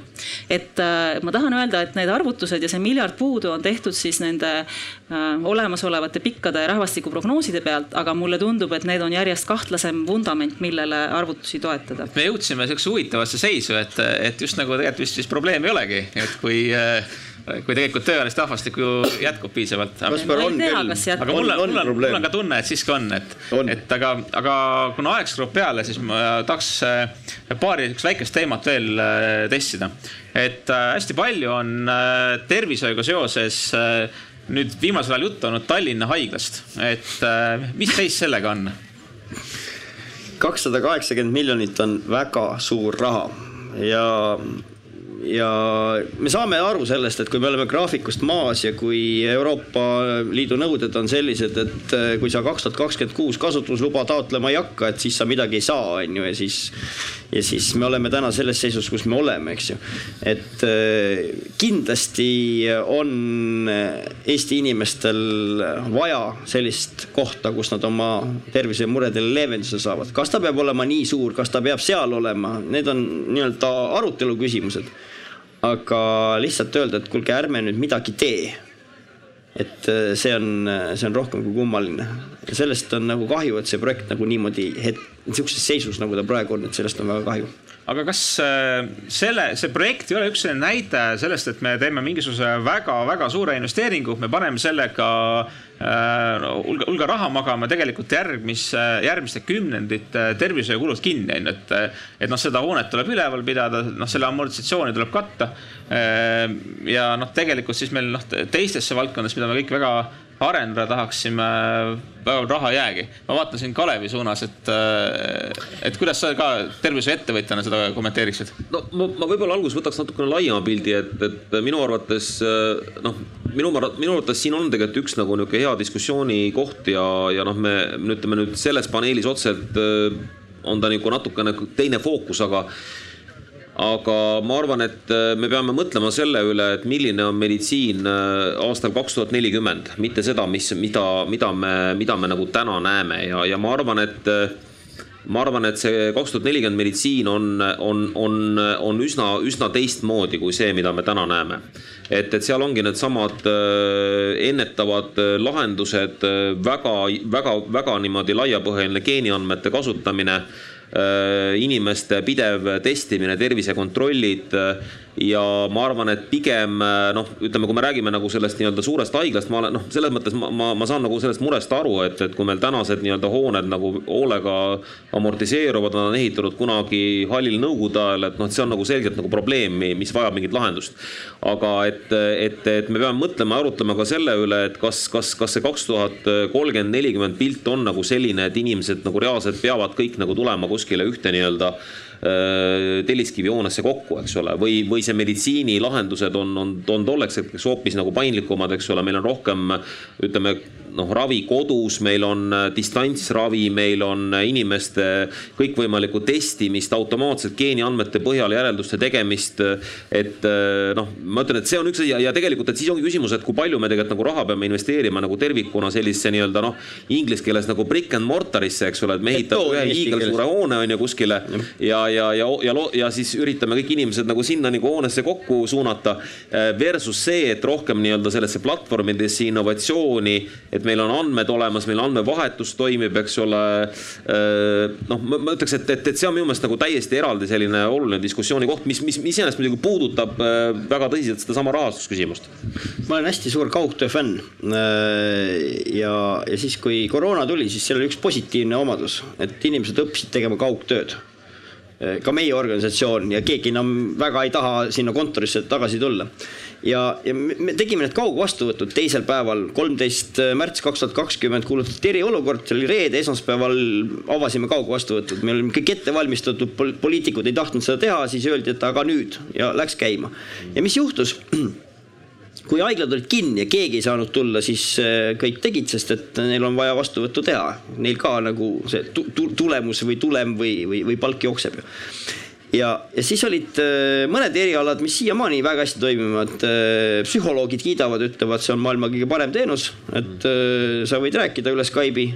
et äh, ma tahan öelda, et need arvutused ja see miljard puudu on tehtud siis nende olemasolevate pikkade rahvastikuprognooside pealt, aga mulle tundub, et need on järjest kahtlasem vundament, millele arvutusi toetada. me jõudsime sihukese huvitavasse seisu, et, et just nagu tegelikult vist, vist probleemi ei olegi, et kui kui tegelikult tööealist rahvastikku jätkub piisavalt. Kaspar on küll. aga mul on, mul on, mul on ka tunne, et siiski on, et, et aga, aga kuna aeg surub peale, siis ma tahaks äh, paari sihukest väikest teemat veel äh, testida. et äh, hästi palju on tervishoiuga seoses nüüd viimasel ajal juttu olnud Tallinna haiglast, et mis seis sellega on? kakssada kaheksakümmend miljonit on väga suur raha ja ja me saame aru sellest, et kui me oleme graafikust maas ja kui Euroopa Liidu nõuded on sellised, et äh, kui sa kaks tuhat kakskümmend kuus kasutusluba taotlema ei hakka, et siis sa midagi ei saa, on ju, ja siis. Ja siis me oleme täna selles seisus, kus me oleme, eks ju. et äh, kindlasti on Eesti inimestel vaja sellist kohta, kus nad oma tervisemuredele leevenduse saavad. kas ta peab olema nii suur, kas ta peab seal olema, need on nii-öelda arutelu küsimused aga lihtsalt öelda, et kuulge, ärme nüüd midagi tee. et äh, see on, see on rohkem kui kummaline. Ja sellest on nagu kahju, et see projekt nagu niimoodi het-, niisuguses seisus, nagu ta praegu on, et sellest on väga kahju aga kas äh, selle, see projekt ei ole üks selline näide sellest, et me teeme mingisuguse väga-väga suure investeeringu, me paneme sellega äh, hulga, hulga raha magama tegelikult järgmise, järgmiste kümnendite tervishoiukulud kinni, on ju, et. et noh, seda hoonet tuleb üleval pidada, noh, selle amortisatsiooni tuleb katta. Äh, ja noh, tegelikult siis meil noh, teistesse valdkondadesse, mida me kõik väga arendada tahaksime, väga raha ei jäägi. ma vaatan siin Kalevi suunas, et, et kuidas sa ka tervishoiuettevõtjana seda kommenteeriksid? no ma, ma võib-olla alguses võtaks natukene laiema pildi, et, et minu arvates noh, minu, minu arvates siin on tegelikult üks nagu niisugune hea diskussiooni koht ja, ja noh, me ütleme nüüd selles paneelis otseselt on ta nagu natukene teine fookus, aga aga ma arvan, et äh, me peame mõtlema selle üle, et milline on meditsiin äh, aastal kaks tuhat nelikümmend, mitte seda, mis, mida, mida me, mida me nagu täna näeme ja, ja ma arvan, et äh, ma arvan, et see kaks tuhat nelikümmend meditsiin on, on, on, on üsna, üsna teistmoodi kui see, mida me täna näeme. et, et seal ongi needsamad ennetavad lahendused, väga, väga, väga niimoodi laiapõhjaline geeniandmete kasutamine inimeste pidev testimine, tervisekontrollid ja ma arvan, et pigem noh, ütleme, kui me räägime nagu sellest nii-öelda suurest haiglast, ma olen noh, selles mõttes ma, ma, ma saan nagu sellest murest aru, et, et kui meil tänased nii-öelda hooned nagu hoolega amortiseeruvad, nad on ehitatud kunagi hallil nõukogude ajal, et noh, et see on nagu selgelt nagu probleem, mis vajab mingit lahendust. aga et, et, et me peame mõtlema, arutlema ka selle üle, et kas, kas, kas see kaks tuhat kolmkümmend, nelikümmend pilt on nagu selline, et inimesed nagu reaalselt peavad kõik nagu tulema kuskile ühte nii-öelda Äh, telliskivihoonesse kokku, eks ole, või, või see meditsiinilahendused on, on, on tolleks hetkeks hoopis nagu paindlikumad, eks ole, meil on rohkem ütleme noh, ravi kodus, meil on äh, distantsravi, meil on äh, inimeste kõikvõimalikku testimist, automaatselt geeniandmete põhjal järelduste tegemist. et noh, ma ütlen, et see on üks asi ja, ja tegelikult, et siis ongi küsimus, et kui palju me tegelikult nagu raha peame investeerima nagu tervikuna sellisesse nii-öelda noh, inglise keeles nagu brick and mortar'isse, eks ole, et me ehitame ühe hiigelsuure hoone on ju kuskile ja, ja, ja, ja, ja, ja siis üritame kõik inimesed nagu sinna nagu hoonesse kokku suunata. Versus see, et rohkem nii-öelda sellesse platvormidesse innovatsiooni, et meil on andmed olemas, meil andmevahetus toimib, eks ole. noh, ma ütleks, et, et, et see on minu meelest nagu täiesti eraldi selline oluline diskussiooni koht, mis, mis iseenesest muidugi puudutab väga tõsiselt sedasama rahastusküsimust. ma olen hästi suur kaugtöö fänn. ja, ja siis, kui koroona tuli, siis seal oli üks positiivne omadus, et inimesed õppisid tegema kaugtööd ka meie organisatsioon ja keegi enam väga ei taha sinna kontorisse tagasi tulla. ja, ja me tegime need kaugvastuvõtud teisel päeval, kolmteist märts kaks tuhat kakskümmend kuulutati eriolukord, see oli reede, esmaspäeval avasime kaugvastuvõtud, me olime kõik ette valmistatud, poliitikud ei tahtnud seda teha, siis öeldi, et aga nüüd ja läks käima. ja mis juhtus? Kui haiglad olid kinni ja keegi ei saanud tulla, siis äh, kõik tegid, sest et neil on vaja vastuvõttu teha. Neil ka nagu see tulemus või tulem või, või, või palk jookseb ju. ja, ja siis olid äh, mõned erialad, mis siiamaani väga hästi toimivad. Äh, psühholoogid kiidavad, ütlevad, see on maailma kõige parem teenus, et sa võid rääkida üle Skype'i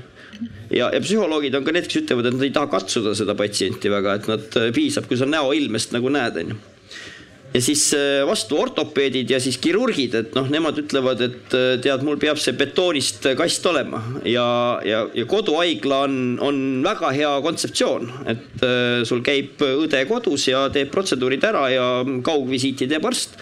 ja, ja psühholoogid on ka need, kes ütlevad, et nad ei taha katsuda seda patsienti väga, et nad piisab, kui sa näoilmest nagu näed, onju ja siis äh, vastu ortopeedid ja siis kirurgid, et noh, nemad ütlevad, et äh, tead, mul peab see betoonist kast olema. Ja, ja, ja koduhaigla on, on väga hea kontseptsioon, et äh, sul käib õde kodus ja teeb protseduurid ära ja kaugvisiiti teeb arst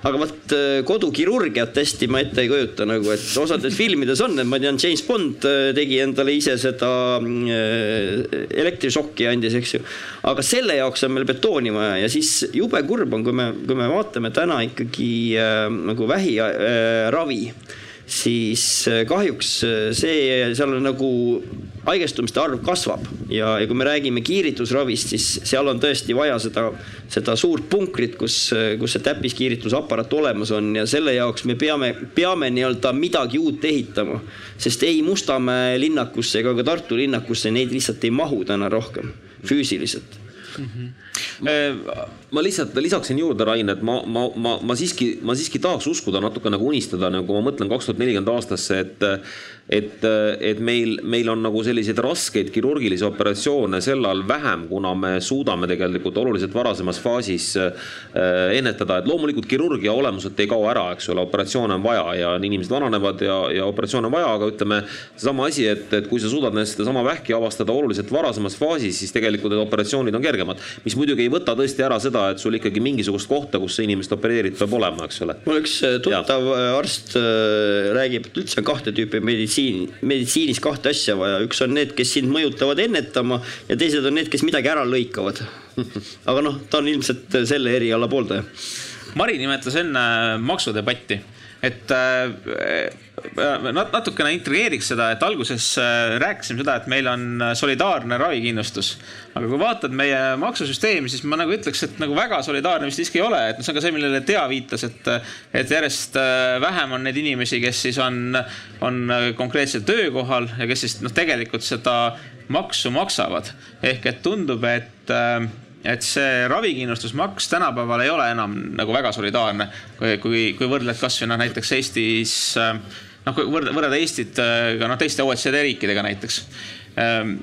aga vot äh, kodukirurgiat hästi ma ette ei kujuta nagu, et osades filmides on, et ma tean, James Bond äh, tegi endale ise seda äh, elektrišokki andis, eks ju. aga selle jaoks on meil betooni vaja ja siis jube kurb on, kui me, kui me vaatame täna ikkagi äh, nagu vähiravi äh, siis äh, kahjuks äh, see, seal on nagu haigestumiste arv kasvab ja, ja kui me räägime kiiritusravist, siis seal on tõesti vaja seda, seda suurt punkrit, kus, äh, kus see täppiskiiritusaparaat olemas on ja selle jaoks me peame, peame nii-öelda midagi uut ehitama. sest ei Mustamäe linnakusse ega ka Tartu linnakusse neid lihtsalt ei mahu täna rohkem füüsiliselt mm. -hmm ma lihtsalt lisaksin juurde, Rain, et ma, ma, ma, ma siiski, ma siiski tahaks uskuda natuke nagu unistada, nagu ma mõtlen kaks tuhat nelikümmend aastasse, et et, et meil, meil on nagu selliseid raskeid kirurgilisi operatsioone sel ajal vähem, kuna me suudame tegelikult oluliselt varasemas faasis äh, ennetada, et loomulikult kirurgia olemuselt ei kao ära, eks ole, operatsioone on vaja ja inimesed vananevad ja, ja operatsioone on vaja, aga ütleme, seesama asi, et, et kui sa suudad sedasama vähki avastada oluliselt varasemas faasis, siis tegelikult need operatsioonid on kergemad, mis muidugi ei võta tõesti ära seda, seda, et sul ikkagi mingisugust kohta, kus sa inimest opereerid, peab olema, eks ole. mul üks äh, tuttav ja. Äh, arst äh, räägib, et üldse on kahte tüüpi meditsiin, meditsiinis kahte asja vaja, üks on need, kes sind mõjutavad ennetama ja teised on need, kes midagi ära lõikavad. [laughs] aga noh, ta on ilmselt selle eriala pooldaja. Mari nimetas enne maksudebatti et äh, äh natukene intrigeeriks seda, et alguses äh, rääkisime seda, et meil on solidaarne ravikindlustus. aga kui vaatad meie maksusüsteemi, siis ma nagu ütleks, et nagu väga solidaarne vist siiski ei ole, et see on ka see, millele Tea viitas, et, et järjest vähem on neid inimesi, kes siis on, on konkreetsel töökohal ja kes siis noh, tegelikult seda maksu maksavad. ehk et tundub, et et see ravikindlustusmaks tänapäeval ei ole enam nagu väga solidaarne, kui, kui, kui võrdled kasvõi noh, näiteks Eestis noh, kui võrrelda, võrrelda Eestit äh, ka noh, teiste OECD riikidega näiteks. Ähm,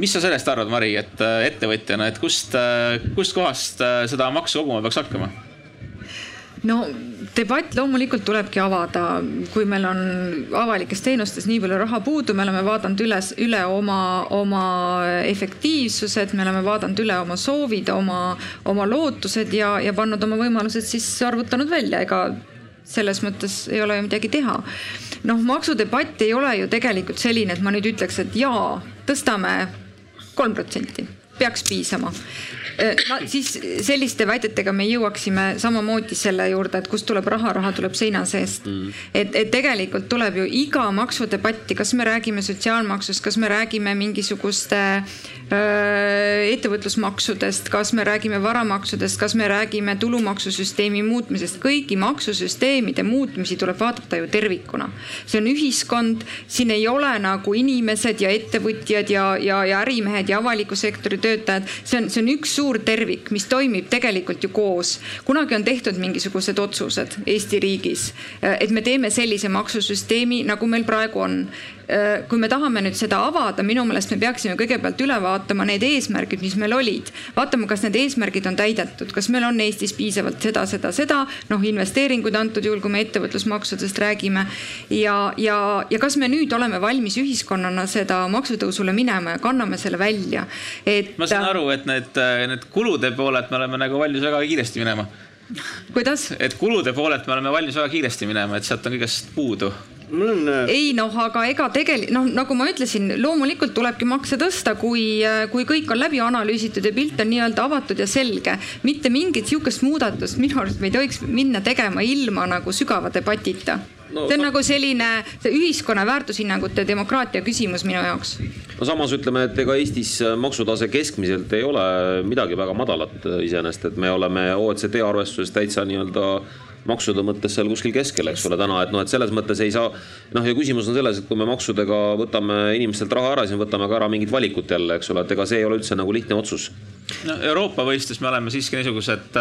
mis sa sellest arvad, Mari, et äh, ettevõtjana, et kust, äh, kustkohast seda maksu koguma peaks hakkama? No debatt loomulikult tulebki avada, kui meil on avalikes teenustes nii palju raha puudu, me oleme vaadanud üles, üle oma, oma efektiivsused, me oleme vaadanud üle oma soovid, oma, oma lootused ja, ja pannud oma võimalused siis arvutanud välja, ega selles mõttes ei ole ju midagi teha. noh, maksudebatt ei ole ju tegelikult selline, et ma nüüd ütleks, et jaa, tõstame kolm protsenti, peaks piisama No siis selliste väidetega me jõuaksime samamoodi selle juurde, et kust tuleb raha, raha tuleb seina seest. Mm.. et, et tegelikult tuleb ju iga maksudebatti, kas me räägime sotsiaalmaksust, kas me räägime mingisuguste äh, ettevõtlusmaksudest, kas me räägime varamaksudest, kas me räägime tulumaksusüsteemi muutmisest, kõigi maksusüsteemide muutmisi tuleb vaadata ju tervikuna. see on ühiskond, siin ei ole nagu inimesed ja ettevõtjad ja, ja, ja ärimehed ja avaliku sektori töötajad, see on, see on üks suur tervik, mis toimib tegelikult ju koos. kunagi on tehtud mingisugused otsused Eesti riigis, et me teeme sellise maksusüsteemi, nagu meil praegu on. Kui me tahame nüüd seda avada, minu meelest me peaksime kõigepealt üle vaatama need eesmärgid, mis meil olid. vaatama, kas need eesmärgid on täidetud, kas meil on Eestis piisavalt seda, seda, seda, noh, investeeringuid antud juhul, kui me ettevõtlusmaksudest räägime. ja, ja, ja kas me nüüd oleme valmis ühiskonnana seda maksutõusule minema ja kanname selle välja, et. ma saan aru, et need, need kulude poolelt me oleme nagu valmis väga kiiresti minema kuidas? et kulude poolelt me oleme valmis väga kiiresti minema, et sealt on kõigest puudu on. Äh, ei noh, aga ega tegelikult noh, nagu ma ütlesin, loomulikult tulebki makse tõsta, kui, äh, kui kõik on läbi analüüsitud ja pilt on nii-öelda avatud ja selge. mitte mingit sihukest muudatust minu arust me ei tohiks minna tegema ilma nagu sügava debatita no,. see on nagu selline see ühiskonna väärtushinnangute demokraatia küsimus minu jaoks. no samas ütleme, et ega Eestis maksutase keskmiselt ei ole midagi väga madalat iseenesest, et me oleme OECD arvestuses täitsa nii-öelda maksude mõttes seal kuskil keskel, eks ole, täna, et noh, et selles mõttes ei saa. noh, ja küsimus on selles, et kui me maksudega võtame inimestelt raha ära, siis me võtame ka ära mingid valikud jälle, eks ole, et ega see ei ole üldse nagu lihtne otsus. no Euroopa mõistes me oleme siiski niisugused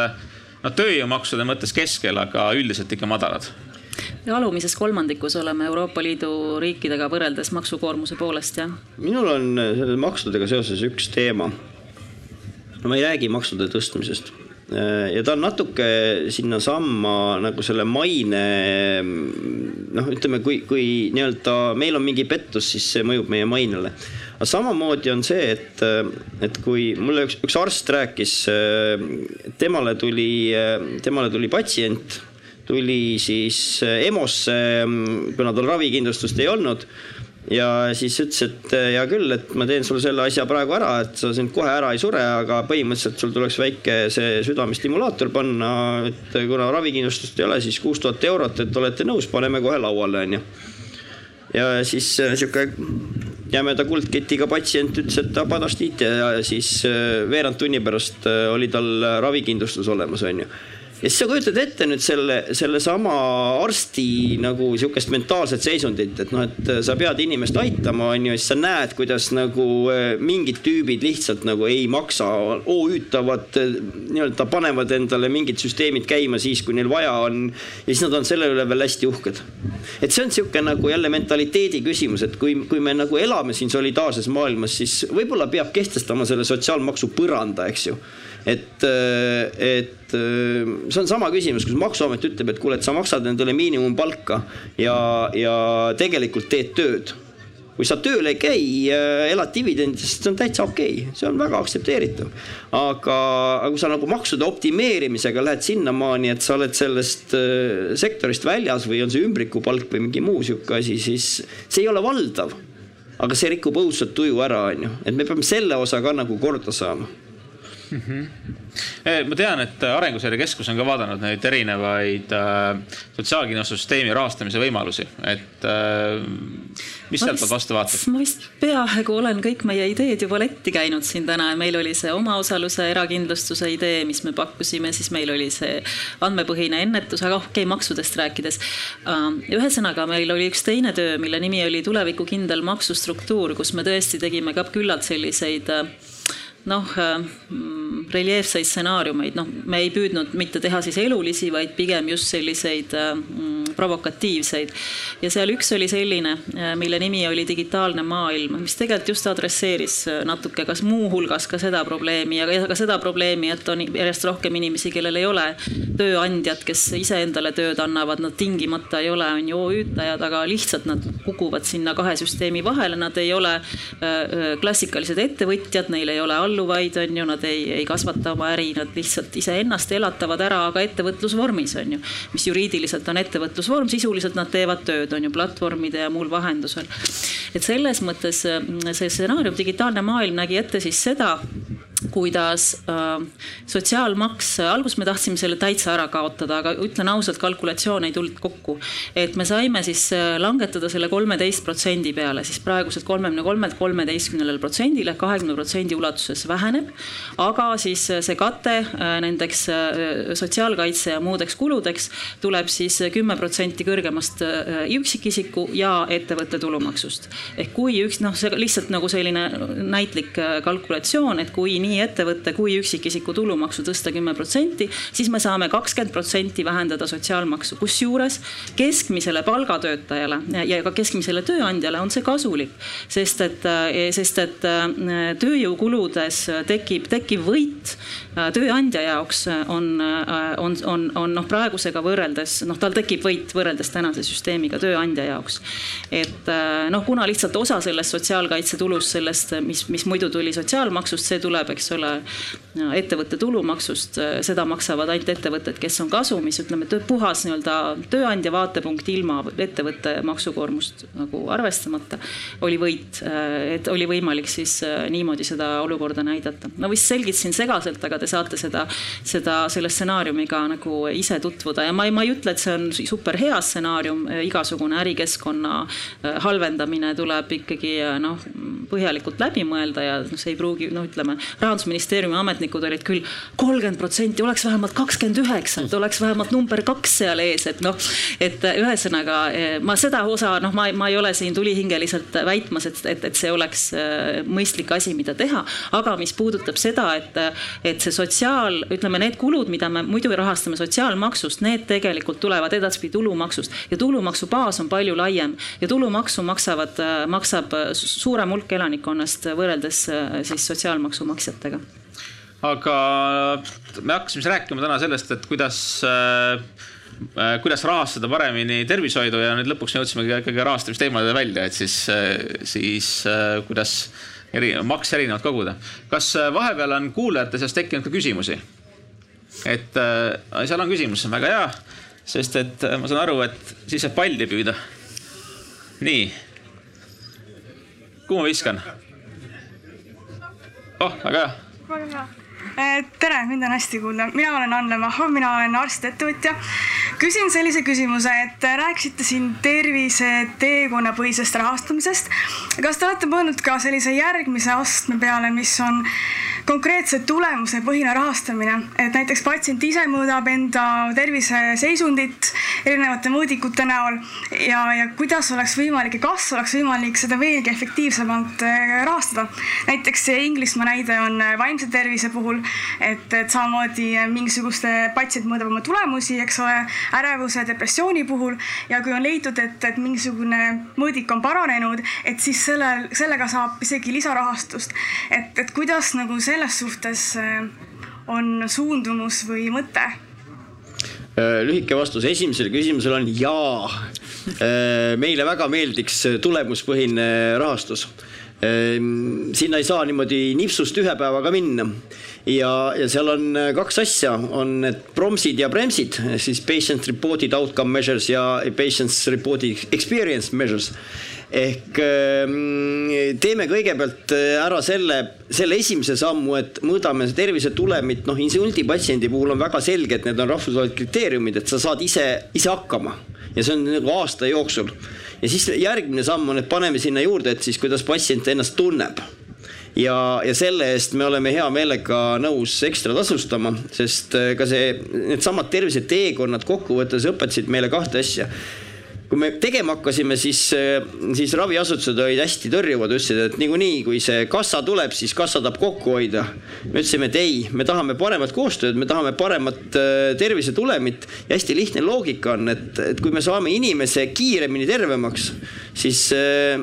no tööjõumaksude mõttes keskel, aga üldiselt ikka madalad alumises kolmandikus oleme Euroopa Liidu riikidega võrreldes maksukoormuse poolest, jah. minul on selle maksudega seoses üks teema. no ma ei räägi maksude tõstmisest ja ta on natuke sinnasamma nagu selle maine noh, ütleme, kui, kui nii-öelda meil on mingi pettus, siis see mõjub meie mainele. aga samamoodi on see, et, et kui mulle üks, üks arst rääkis, temale tuli, temale tuli patsient, tuli siis EMO-sse, kuna tal ravikindlustust ei olnud ja siis ütles, et eh, hea küll, et ma teen sulle selle asja praegu ära, et sa sind kohe ära ei sure, aga põhimõtteliselt sul tuleks väike see südamestimulaator panna, et kuna ravikindlustust ei ole, siis kuus tuhat eurot, et olete nõus, paneme kohe lauale, onju. ja siis eh, sihuke jämeda kuldketiga patsient ütles, et padastite ja siis eh, veerand tunni pärast oli tal ravikindlustus olemas, onju ja siis sa kujutad ette nüüd selle, sellesama arsti nagu sihukest mentaalset seisundit, et noh, et sa pead inimest aitama, on ju, siis sa näed, kuidas nagu eh, mingid tüübid lihtsalt nagu ei maksa, OÜ-tavad eh, nii-öelda panevad endale mingid süsteemid käima siis, kui neil vaja on. ja siis nad on selle üle veel hästi uhked. et see on sihuke nagu jälle mentaliteedi küsimus, et kui, kui me nagu elame siin solidaarses maailmas, siis võib-olla peab kehtestama selle sotsiaalmaksu põranda, eks ju et, et see on sama küsimus, kus maksuamet ütleb, et kuule, et sa maksad endale miinimumpalka ja, ja tegelikult teed tööd kui sa tööl ei käi, elad dividendidest, see on täitsa okei okay., see on väga aktsepteeritav. aga, aga kui sa nagu maksude optimeerimisega lähed sinnamaani, et sa oled sellest sektorist väljas või on see ümbrikupalk või mingi muu sihuke asi, siis see ei ole valdav. aga see rikub õudselt tuju ära, on ju, et me peame selle osa ka nagu korda saama mm. -hmm. ma tean, et Arenguseire Keskus on ka vaadanud neid erinevaid äh, sotsiaalkindlustussüsteemi rahastamise võimalusi, et äh, mis sealt vastu vaatab? ma vist peaaegu olen kõik meie ideed juba letti käinud siin täna ja meil oli see omaosaluse erakindlustuse idee, mis me pakkusime, siis meil oli see andmepõhine ennetus, aga okei okay,, maksudest rääkides. Ähm, ühesõnaga, meil oli üks teine töö, mille nimi oli tulevikukindel maksustruktuur, kus me tõesti tegime ka küllalt selliseid äh, noh, äh, reljeefseid stsenaariumeid, noh, me ei püüdnud mitte teha siis elulisi, vaid pigem just selliseid äh, provokatiivseid. ja seal üks oli selline, äh, mille nimi oli digitaalne maailm, mis tegelikult just adresseeris natuke kas muuhulgas ka seda probleemi ja ka seda probleemi, et on järjest rohkem inimesi, kellel ei ole tööandjat, kes iseendale tööd annavad, nad tingimata ei ole, on ju OÜ-tajad, aga lihtsalt nad kukuvad sinna kahe süsteemi vahele, nad ei ole klassikalised ettevõtjad, neil ei ole alluvaid, on ju, nad ei, ei kasvata oma äri, nad lihtsalt iseennast elatavad ära, aga ettevõtlusvormis on ju. mis juriidiliselt on ettevõtlusvorm, sisuliselt nad teevad tööd, on ju, platvormide ja muul vahendusel. et selles mõttes see stsenaarium Digitaalne maailm nägi ette siis seda kuidas äh, sotsiaalmaks, alguses me tahtsime selle täitsa ära kaotada, aga ütlen ausalt, kalkulatsioon ei tulnud kokku. et me saime siis äh, langetada selle kolmeteist protsendi peale, siis praeguselt kolmekümne kolmelt kolmeteistkümnele protsendile, kahekümne protsendi ulatuses väheneb. aga siis äh, see kate äh, nendeks sotsiaalkaitse ja muudeks kuludeks tuleb siis kümme protsenti kõrgemast üksikisiku ja ettevõtte tulumaksust. ehk kui üks noh, see lihtsalt nagu selline näitlik kalkulatsioon, et kui nii nii ettevõtte kui üksikisiku tulumaksu tõsta kümme protsenti, siis me saame kakskümmend protsenti vähendada sotsiaalmaksu, kusjuures keskmisele palgatöötajale ja ka keskmisele tööandjale on see kasulik, sest et, sest et tööjõukuludes tekib, tekkiv võit tööandja jaoks on, on, on, on noh, praegusega võrreldes noh, tal tekib võit võrreldes tänase süsteemiga tööandja jaoks. et noh, kuna lihtsalt osa sellest sotsiaalkaitsetulust, sellest, mis, mis muidu tuli sotsiaalmaksust, see tuleb, eks ole, ettevõtte tulumaksust, seda maksavad ainult ettevõtted, kes on kasumis, ütleme puhas nii-öelda tööandja vaatepunkt ilma ettevõtte maksukoormust nagu arvestamata, oli võit, et oli võimalik siis niimoodi seda olukorda näidata. ma vist selgitasin segaselt, aga te saate seda, seda selle stsenaariumiga nagu ise tutvuda. Ja ma ei, ma ei ütle, et see on super hea stsenaarium, igasugune ärikeskkonna halvendamine tuleb ikkagi noh, põhjalikult läbi mõelda ja noh, see ei pruugi, no ütleme, rahandusministeeriumi ametnikud olid küll kolmkümmend protsenti, oleks vähemalt kakskümmend üheksa, et oleks vähemalt number kaks seal ees, et noh, et ühesõnaga ma seda osa, noh, ma, ma ei ole siin tulihingeliselt väitmas, et, et, et see oleks mõistlik asi, mida teha, aga mis puudutab seda, et, et see sotsiaal, ütleme, need kulud, mida me muidu rahastame sotsiaalmaksust, need tegelikult tulevad edaspidi tulumaksust. Ja tulumaksu baas on palju laiem. Ja tulumaksu maksavad, maksab suurem hulk elanikkonnast võrreldes siis sotsiaalmaksu maksjatega aga me hakkasime siis rääkima täna sellest, et kuidas äh, kuidas rahastada paremini tervishoidu ja nüüd lõpuks jõudsimegi ikkagi rahastamisteemadele välja, et siis, siis kuidas eri, makse erinevalt koguda. kas vahepeal on kuulajate seas tekkinud ka küsimusi? et äh, seal on küsimus, väga hea, sest et ma saan aru, et siis saab palli püüda. nii. kuhu ma viskan? oh, väga hea. väga hea tere, mind on hästi kuulda, mina olen Anne Mahov, mina olen arst-ettevõtja. küsin sellise küsimuse, et rääkisite siin tervise teekonnapõhisest rahastamisest. kas te olete mõelnud ka sellise järgmise astme peale, mis on konkreetse tulemusepõhine rahastamine, et näiteks patsient ise mõõdab enda terviseseisundit erinevate mõõdikute näol ja, ja kuidas oleks võimalik ja kas oleks võimalik seda veelgi efektiivsemalt äh, rahastada. näiteks Inglismaa näide on äh, vaimse tervise puhul, et, et samamoodi mingisuguste patsient mõõdab oma tulemusi, eks ole, ärevuse, depressiooni puhul ja kui on leitud, et, et mingisugune mõõdik on paranenud, et siis sellel, sellega saab isegi lisarahastust. et, et kuidas nagu see selles suhtes äh, on suundumus või mõte? Äh, lühike vastus esimesele küsimusele on jaa. Äh, meile väga meeldiks tulemuspõhine rahastus. sinna ei saa niimoodi nipsust ühe päevaga minna ja, ja seal on kaks asja, on need promsid ja bremsid, siis patient reported outcome measures ja patients reported experience measures ehk ehm, teeme kõigepealt äh, ära selle, selle esimese sammu, et mõõdame tervisetulemit, noh insuldipatsiendi puhul on väga selge, et need on rahvusvahelised kriteeriumid, et sa saad ise, ise hakkama. Ja see on nagu aasta jooksul. ja siis järgmine samm on, et paneme sinna juurde, et siis kuidas patsient ennast tunneb. Ja, ja selle eest me oleme hea meelega nõus ekstra tasustama, sest äh, ka see, needsamad terviseteekonnad kokkuvõttes õpetasid meile kahte asja kui me tegema hakkasime, siis, siis raviasutused olid hästi tõrjuvad, ütlesid, et niikuinii, kui see kassa tuleb, siis kassa tahab kokku hoida. me ütlesime, et ei, me tahame paremat koostööd, me tahame paremat äh, tervisetulemit ja hästi lihtne loogika on, et, et kui me saame inimese kiiremini tervemaks, siis äh,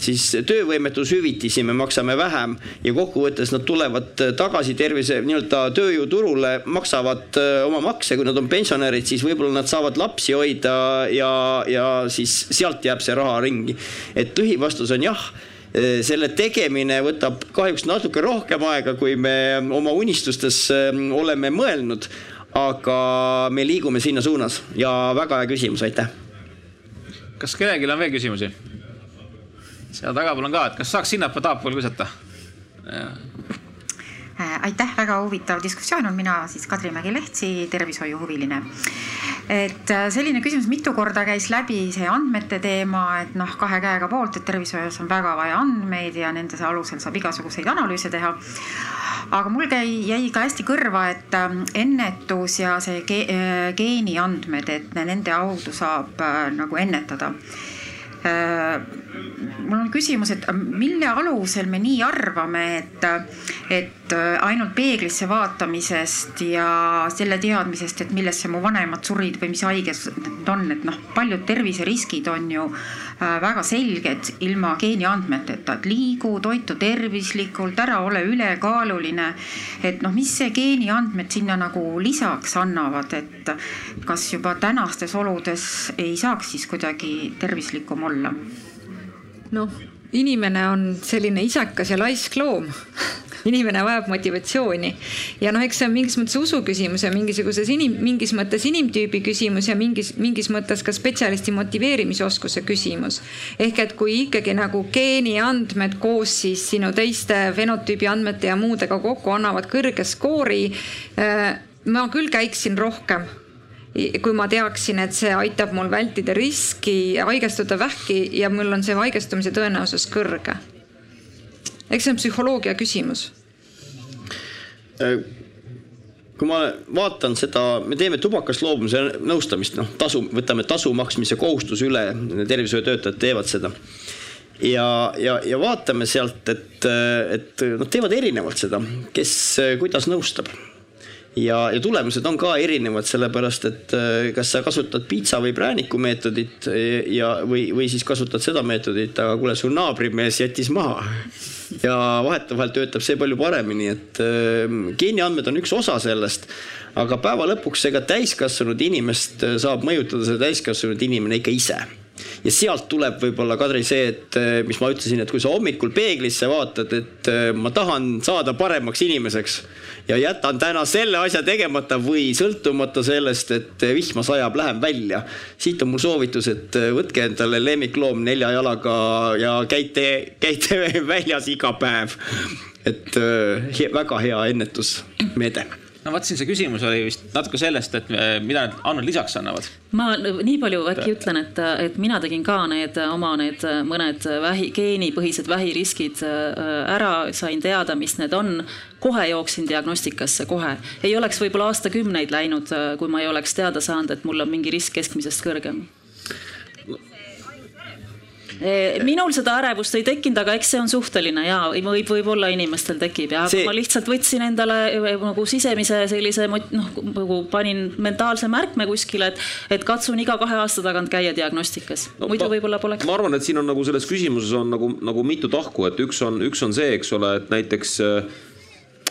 siis töövõimetushüvitisi me maksame vähem ja kokkuvõttes nad tulevad tagasi tervise nii-öelda tööjõuturule, maksavad äh, oma makse, kui nad on pensionärid, siis võib-olla nad saavad lapsi hoida ja, ja siis sealt jääb see raha ringi. et lühivastus on jah äh, selle tegemine võtab kahjuks natuke rohkem aega, kui me oma unistustes äh, oleme mõelnud. aga me liigume sinna suunas ja väga hea küsimus, aitäh. kas kellelgi on veel küsimusi? Seal tagapool on ka, et kas saaks sinnapoole tahapoole visata? Äh, aitäh, väga huvitav diskussioon on, mina siis Kadri Mägi-Lehtsi, tervishoiuhuviline. et äh, selline küsimus mitu korda käis läbi see andmete teema, et noh, kahe käega poolt, et tervishoius on väga vaja andmeid ja nende alusel saab igasuguseid analüüse teha. aga mul käi, jäi ka hästi kõrva, et äh, ennetus ja see ge, geeniandmed, et nende kaudu saab nagu ennetada mul on küsimus, et mille alusel me nii arvame, et, et et äh, ainult peeglisse vaatamisest ja selle teadmisest, et millesse mu vanemad surid või mis haiges need on, et noh, paljud terviseriskid on ju äh, väga selged ilma geeniandmeteta, et liigu, toitu tervislikult, ära ole ülekaaluline. et noh, mis see geeniandmed sinna nagu lisaks annavad, et kas juba tänastes oludes ei saaks siis kuidagi tervislikum olla? noh, inimene on selline isakas ja laisk loom inimene vajab motivatsiooni ja noh, eks see on mingis mõttes usu küsimus ja mingisuguses inim, mingis mõttes inimtüübi küsimus ja mingis, mingis mõttes ka spetsialisti motiveerimisoskuse küsimus. ehk et kui ikkagi nagu geeniandmed koos siis sinu teiste fenotüübi andmete ja muudega kokku annavad kõrge skoori, äh, ma küll käiksin rohkem kui ma teaksin, et see aitab mul vältida riski haigestuda vähki ja mul on see haigestumise tõenäosus kõrge. Eks see on psühholoogia küsimus. Äh, kui ma vaatan seda, me teeme tubakast loobumise nõustamist, noh, tasu, võtame tasu maksmise kohustuse üle, tervishoiutöötajad teevad seda ja, ja, ja vaatame sealt, et, et nad teevad erinevalt seda, kes kuidas nõustab ja, ja tulemused on ka erinevad, sellepärast et äh, kas sa kasutad piitsa või prääniku meetodit äh, ja, või, või siis kasutad seda meetodit, aga kuule, su naabrimees jättis maha. ja vahetevahel töötab see palju paremini, et äh, geeniandmed on üks osa sellest. aga päeva lõpuks ega täiskasvanud inimest saab mõjutada see täiskasvanud inimene ikka ise ja sealt tuleb võib-olla, Kadri, see, et mis ma ütlesin, et kui sa hommikul peeglisse vaatad, et ma tahan saada paremaks inimeseks ja jätan täna selle asja tegemata või sõltumata sellest, et vihma sajab, lähen välja. siit on mul soovitus, et võtke endale lemmikloom nelja jalaga ja käite, käite [laughs] väljas iga päev. et väga hea ennetusmeede no vot siin see küsimus oli vist natuke sellest, et äh, mida need andmed lisaks annavad. ma nii palju äkki ütlen, et, et mina tegin ka need oma need mõned vähi, geenipõhised vähiriskid äh, ära, sain teada, mis need on. kohe jooksin diagnostikasse, kohe. ei oleks võib-olla aastakümneid läinud, äh, kui ma ei oleks teada saanud, et mul on mingi risk keskmisest kõrgem minul seda ärevust ei tekkinud, aga eks see on suhteline ja võib, võib-olla inimestel tekib ja see... ma lihtsalt võtsin endale eh, nagu sisemise sellise noh, nagu panin mentaalse märkme kuskile, et, et katsun iga kahe aasta tagant käia diagnostikas no,. muidu võib-olla poleks. ma arvan, et siin on nagu selles küsimuses on nagu, nagu mitu tahku, et üks on, üks on see, eks ole, et näiteks äh,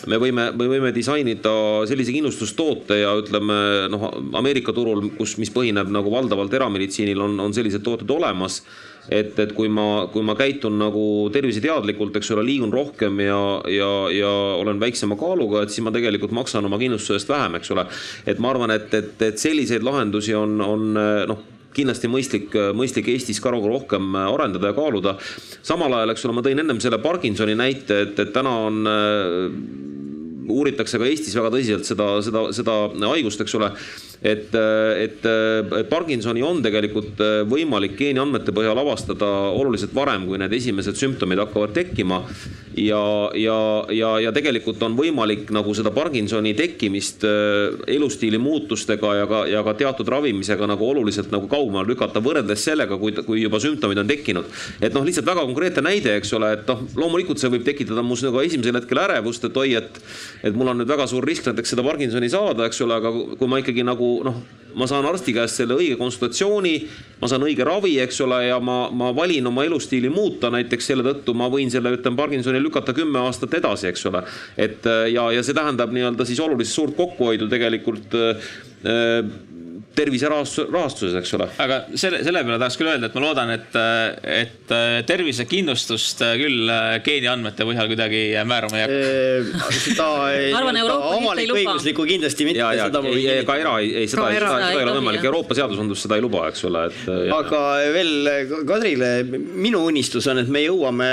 me võime, me võime disainida sellise kindlustustoote ja ütleme noh, Ameerika turul, kus, mis põhineb nagu valdavalt erameditsiinil on, on sellised tooted olemas et, et kui ma, kui ma käitun nagu terviseteadlikult, eks ole, liigun rohkem ja, ja, ja olen väiksema kaaluga, et siis ma tegelikult maksan oma kindlustuse eest vähem, eks ole. et ma arvan, et, et, et selliseid lahendusi on, on noh kindlasti mõistlik, mõistlik Eestis ka rohkem arendada ja kaaluda. samal ajal, eks ole, ma tõin ennem selle Parkinsoni näite, et, et täna on uuritakse ka Eestis väga tõsiselt seda, seda, seda haigust, eks ole et, et, et Parkinsoni on tegelikult võimalik geeniandmete põhjal avastada oluliselt varem, kui need esimesed sümptomid hakkavad tekkima. ja, ja, ja, ja tegelikult on võimalik nagu seda Parkinsoni tekkimist äh, elustiili muutustega ja ka, ja ka teatud ravimisega nagu oluliselt nagu kaugemale lükata võrreldes sellega, kui, kui juba sümptomid on tekkinud. et noh, lihtsalt väga konkreetne näide, eks ole, et noh, loomulikult see võib tekitada mus nagu esimesel hetkel ärevust, et oi, et, et mul on nüüd väga suur risk näiteks seda Parkinsoni saada, eks ole, aga kui ma ikkagi nagu noh, ma saan arsti käest selle õige konsultatsiooni, ma saan õige ravi, eks ole, ja ma, ma valin oma elustiili muuta, näiteks selle tõttu ma võin selle, ütleme, Parkinsoni lükata kümme aastat edasi, eks ole. et ja, ja see tähendab nii-öelda siis olulist suurt kokkuhoidu tegelikult äh, terviserahastus, eks ole. aga selle, selle peale tahaks küll öelda, et ma loodan, et, et tervisekindlustust küll geeniandmete põhjal kuidagi määrama ei hakka. seda [laughs] ei, avalik-õiguslikku kindlasti mitte. ja, ja ei, ka era ei, seda, seda, seda, seda ei ole võimalik, Euroopa seadusandlus seda ei luba, eks ole, et. aga veel Kadrile, minu unistus on, et me jõuame,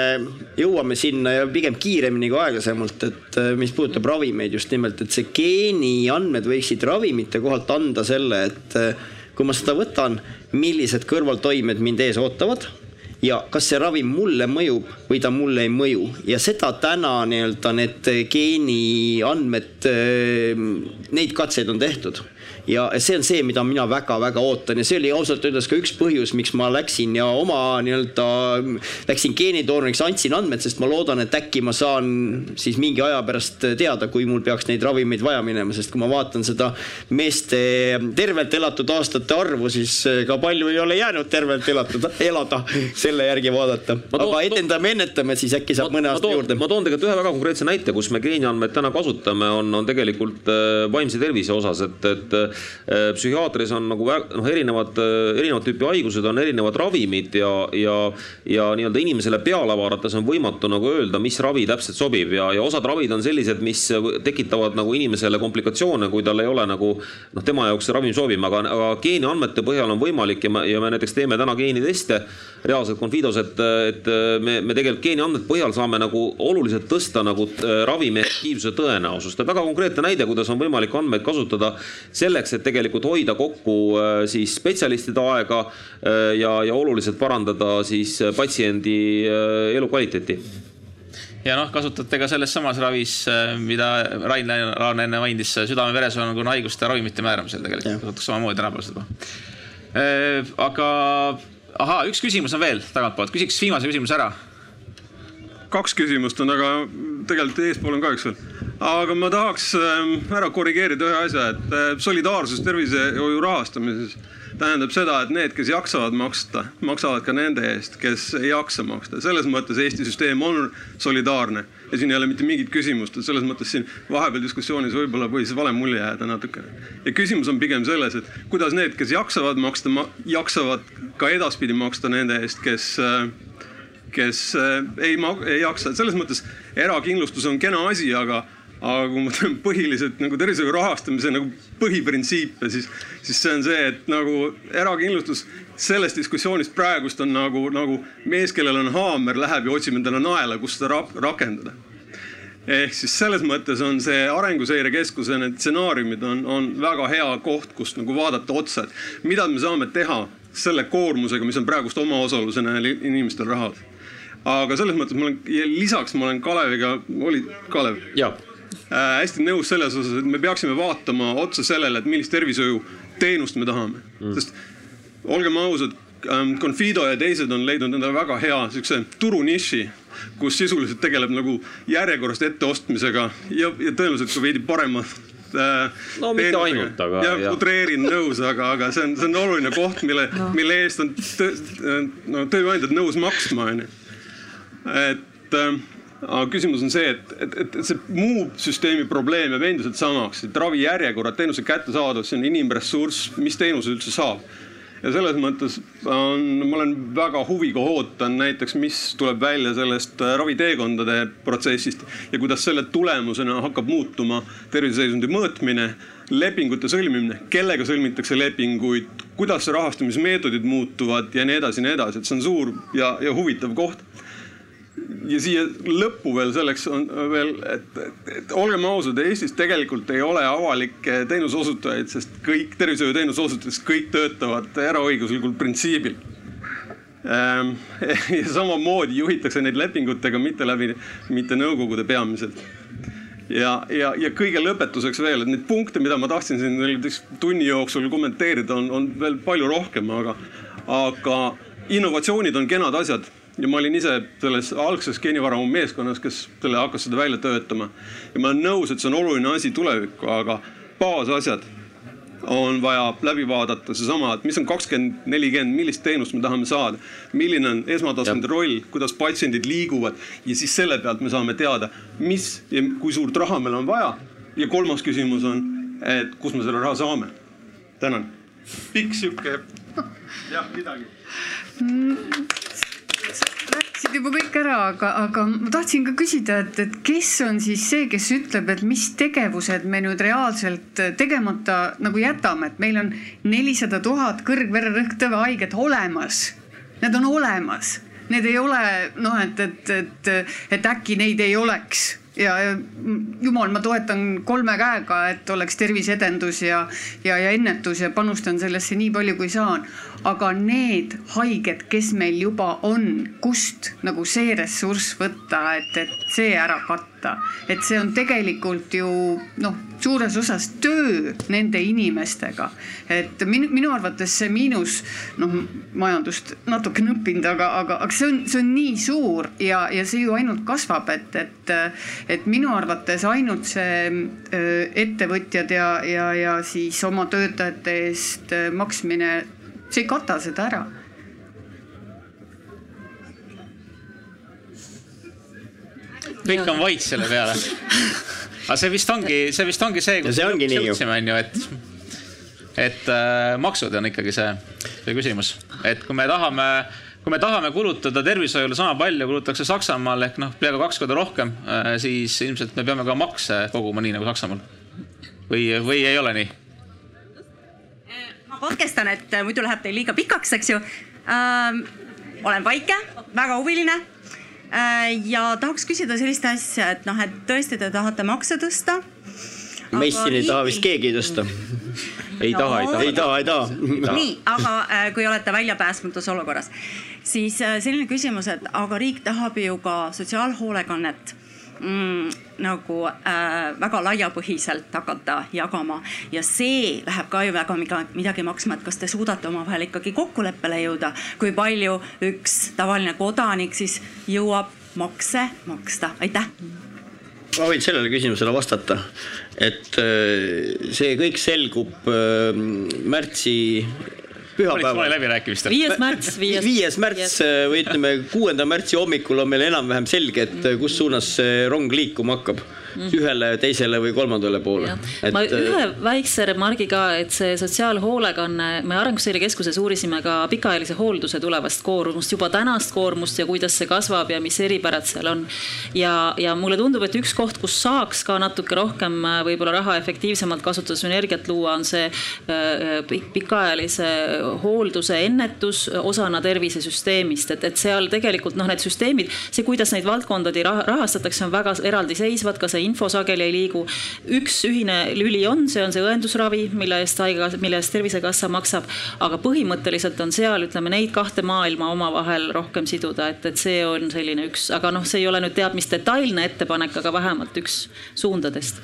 jõuame sinna ja pigem kiiremini kui aeglasemalt, et mis puudutab ravimeid just nimelt, et see geeniandmed võiksid ravimite kohalt anda selle, et et eh, kui ma seda võtan, millised kõrvaltoimed mind ees ootavad ja kas see ravim mulle mõjub või ta mulle ei mõju. Ja seda täna nii-öelda need geeniandmed, eh, neid katseid on tehtud ja see on see, mida mina väga-väga ootan ja see oli ausalt öeldes ka üks põhjus, miks ma läksin ja oma nii-öelda, läksin geenitoorniks, andsin andmed, sest ma loodan, et äkki ma saan siis mingi aja pärast teada, kui mul peaks neid ravimeid vaja minema, sest kui ma vaatan seda meeste tervelt elatud aastate arvu, siis ka palju ei ole jäänud tervelt elatud, elada selle järgi vaadata. aga edendame, ennetame, siis äkki saab ma, mõne aasta juurde. ma toon tegelikult ühe väga konkreetse näite, kus me geeniandmeid täna kasutame, on, on tegelikult äh, vaimse tervise osas, et, et Äh, psühhiaatris on nagu noh, erinevad, äh, erinevat tüüpi haigused on erinevad ravimid ja, ja, ja nii-öelda inimesele peale vaadates on võimatu nagu öelda, mis ravi täpselt sobib ja, ja osad ravid on sellised, mis tekitavad nagu inimesele komplikatsioone, kui tal ei ole nagu noh, tema jaoks see ravim sobib, aga, aga geeniandmete põhjal on võimalik ja me, ja me näiteks teeme täna geeniteste reaalselt Confidos, et, et me, me tegelikult geeniandmete põhjal saame nagu oluliselt tõsta nagu äh, ravimi efektiivsuse tõenäosust. väga konkreetne näide, kuidas on võimalik andmeid kasutada selleks, et tegelikult hoida kokku äh, siis spetsialistide aega äh, ja, ja oluliselt parandada siis patsiendi elukvaliteeti ja noh, kasutate ka selles samas ravis, mida Rain Laan enne mainis, südame-veresoonkonna haiguste ravimite määramisel tegelikult kasutatakse samamoodi tänapäeval seda. aga ahaa, üks küsimus on veel tagantpoolt, küsiks viimase küsimuse ära. Kaks küsimust on, aga tegelikult eespool on ka üks veel. aga ma tahaks ähm, ära korrigeerida ühe asja, et äh, solidaarsus tervishoiu rahastamises tähendab seda, et need, kes jaksavad maksta, maksavad ka nende eest, kes ei jaksa maksta. selles mõttes Eesti süsteem on solidaarne ja siin ei ole mitte mingit küsimust, et selles mõttes siin vahepeal diskussioonis võib-olla võis vale mulje jääda natukene. ja küsimus on pigem selles, et kuidas need, kes jaksavad maksta ma,, jaksavad ka edaspidi maksta nende eest, kes kes ei, ei jaksa, et selles mõttes erakindlustus on kena asi, aga aga kui ma teen põhiliselt nagu tervishoiu rahastamise nagu põhiprintsiipe, siis, siis see on see, et nagu erakindlustus sellest diskussioonist praegust on nagu, nagu mees, kellel on haamer, läheb ja otsib endale naela, kus seda rakendada. ehk siis selles mõttes on see Arenguseire Keskuse need stsenaariumid on, on väga hea koht, kust nagu vaadata otsa, et mida me saame teha selle koormusega, mis on praegust omaosalusena inimestel rahas aga selles mõttes ma olen, lisaks ma olen Kaleviga, oli Kalev? jaa äh, hästi nõus selles osas, et me peaksime vaatama otsa sellele, et millist tervishoiuteenust me tahame mm., sest olgem ausad ähm,, Confido ja teised on leidnud endale väga hea siukse turuniši, kus sisuliselt tegeleb nagu järjekorrast etteostmisega ja, ja tõenäoliselt ka veidi parema äh, no mitte ainult, aga. jah ja., utreerin nõus, aga, aga see on, see on oluline koht, mille no., mille eest on töö, no tööandjad nõus maksma, onju. Et äh, aga küsimus on see, et, et, et see muu süsteemi probleem jääb endiselt samaks, et ravijärjekorrad, teenuse kättesaadavus, see on inimressurss, mis teenuse üldse saab. ja selles mõttes on, ma olen väga huviga ootan näiteks, mis tuleb välja sellest äh, raviteekondade protsessist ja kuidas selle tulemusena hakkab muutuma terviseseisundi mõõtmine, lepingute sõlmimine, kellega sõlmitakse lepinguid, kuidas rahastamismeetodid muutuvad ja nii edasi ja nii edasi, et see on suur ja, ja huvitav koht ja siia lõppu veel selleks on veel, et, et, et olgem ausad, Eestis tegelikult ei ole avalikke teenuseosutajaid, sest kõik tervishoiuteenuse osutajad, kõik töötavad eraõiguslikul printsiibil ähm,. [laughs] ja samamoodi juhitakse neid lepingutega mitte läbi, mitte nõukogude peamiselt. ja, ja, ja kõige lõpetuseks veel, et neid punkte, mida ma tahtsin siin tunni jooksul kommenteerida, on, on veel palju rohkem, aga, aga innovatsioonid on kenad asjad ja ma olin ise selles algses geenivaramu meeskonnas, kes selle hakkas seda välja töötama. ja ma olen nõus, et see on oluline asi tulevikku, aga baasasjad on vaja läbi vaadata, seesama, et mis on kakskümmend, nelikümmend, millist teenust me tahame saada. milline on esmatasandi roll, kuidas patsiendid liiguvad ja siis selle pealt me saame teada, mis ja kui suurt raha meil on vaja. ja kolmas küsimus on, et kust me selle raha saame. tänan. pikk sihuke, [laughs] jah, midagi mm rääkisid juba kõik ära, aga, aga ma tahtsin ka küsida, et, et kes on siis see, kes ütleb, et mis tegevused me nüüd reaalselt tegemata nagu jätame, et meil on nelisada tuhat kõrgvererõhktõve haiget olemas. Need on olemas, need ei ole noh, et, et, et, et äkki neid ei oleks ja jumal, ma toetan kolme käega, et oleks terviseedendus ja, ja, ja ennetus ja panustan sellesse nii palju, kui saan. aga need haiged, kes meil juba on, kust nagu see ressurss võtta, et, et see ära katta? Katta. et see on tegelikult ju noh, suures osas töö nende inimestega. et minu, minu arvates see miinus, noh, majandust natukene õppinud, aga, aga, aga see on, see on nii suur ja, ja see ju ainult kasvab, et, et, et minu arvates ainult see ettevõtjad ja, ja, ja siis oma töötajate eest maksmine, see ei kata seda ära kõik on vait selle peale. aga see vist ongi, see vist ongi see, kus me jõudsime, on ju, et, et äh, maksud on ikkagi see, see küsimus, et kui me tahame kui me tahame kulutada tervishoiule sama palju, kulutatakse Saksamaal ehk noh, peaaegu kaks korda rohkem, äh, siis ilmselt me peame ka makse koguma nii nagu Saksamaal. või, või ei ole nii? ma katkestan, et muidu läheb teil liiga pikaks, eks ju ähm,. olen Vaike, väga huviline Äh, ja tahaks küsida sellist asja, et noh, et tõesti te tahate makse tõsta. meist siin ei taha vist keegi tõsta. ei no, taha, ei taha, ei taha, ei taha. nii, aga äh, kui olete väljapääsmatus olukorras, siis äh, selline küsimus, et aga riik tahab ju ka sotsiaalhoolekannet mm, nagu äh, väga laiapõhiselt hakata jagama. Ja see läheb ka ju väga midagi maksma, et kas te suudate omavahel ikkagi kokkuleppele jõuda, kui palju üks tavaline kodanik siis jõuab makse maksta, aitäh! Ma võin sellele küsimusele vastata, et äh, see kõik selgub äh, märtsi pühapäeval. läbirääkimistel. viies märts, viies. viies märts või ütleme, kuuenda märtsi hommikul on meil enam-vähem selge, et kus suunas see rong liikuma hakkab mm. ühele, teisele või kolmandale poole. Et... ma ühe väikse remargi ka, et see sotsiaalhoolekanne, me Arenguseire Keskuses uurisime ka pikaajalise hoolduse tulevast koormust, juba tänast koormust ja kuidas see kasvab ja mis eripärad seal on. ja, ja mulle tundub, et üks koht, kus saaks ka natuke rohkem äh, võib-olla raha efektiivsemalt kasutada, sünergiat luua, on see äh, pikaajalise hoolduse ennetus osana tervisesüsteemist, et, et seal tegelikult noh, need süsteemid, see, kuidas neid valdkondadi rahastatakse, on väga eraldiseisvad, ka see info sageli ei liigu. üks ühine lüli on, see on see õendusravi, mille eest haigekassa, mille eest Tervisekassa maksab. aga põhimõtteliselt on seal, ütleme neid kahte maailma omavahel rohkem siduda, et, et see on selline üks, aga noh, see ei ole nüüd teab mis detailne ettepanek, aga vähemalt üks suundadest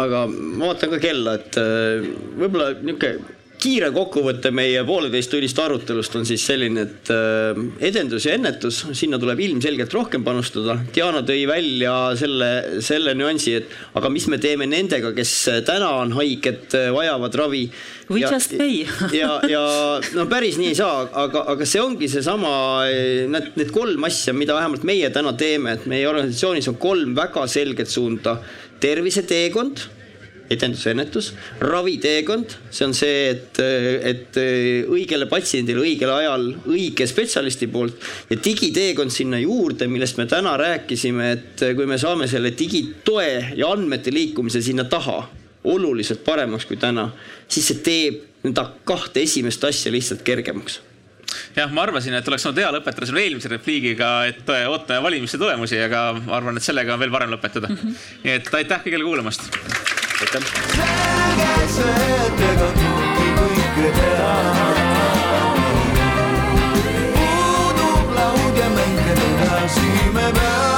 aga ma vaatan ka kella, et äh, võib-olla niisugune kiire kokkuvõte meie pooleteisttunnist arutelust on siis selline, et äh, edendus ja ennetus, sinna tuleb ilmselgelt rohkem panustada. Diana tõi välja selle, selle nüansi, et aga mis me teeme nendega, kes täna on haiged, vajavad ravi. We ja, just pay [laughs] ja, ja no päris nii ei saa, aga, aga see ongi seesama, need, need kolm asja, mida vähemalt meie täna teeme, et meie organisatsioonis on kolm väga selget suunda. terviseteekond etendus ja ennetus, raviteekond, see on see, et, et õigele patsiendile õigel ajal õige spetsialisti poolt ja digiteekond sinna juurde, millest me täna rääkisime, et kui me saame selle digitoe ja andmete liikumise sinna taha oluliselt paremaks kui täna, siis see teeb nõnda kahte esimest asja lihtsalt kergemaks jah, ma arvasin, et oleks olnud hea lõpetada selle eelmise repliigiga, et ootame valimiste tulemusi, aga ma arvan, et sellega on veel parem lõpetada mm. -hmm. nii et aitäh kõigile kuulamast aitäh. puudub laud ja mänge tagasi me peame.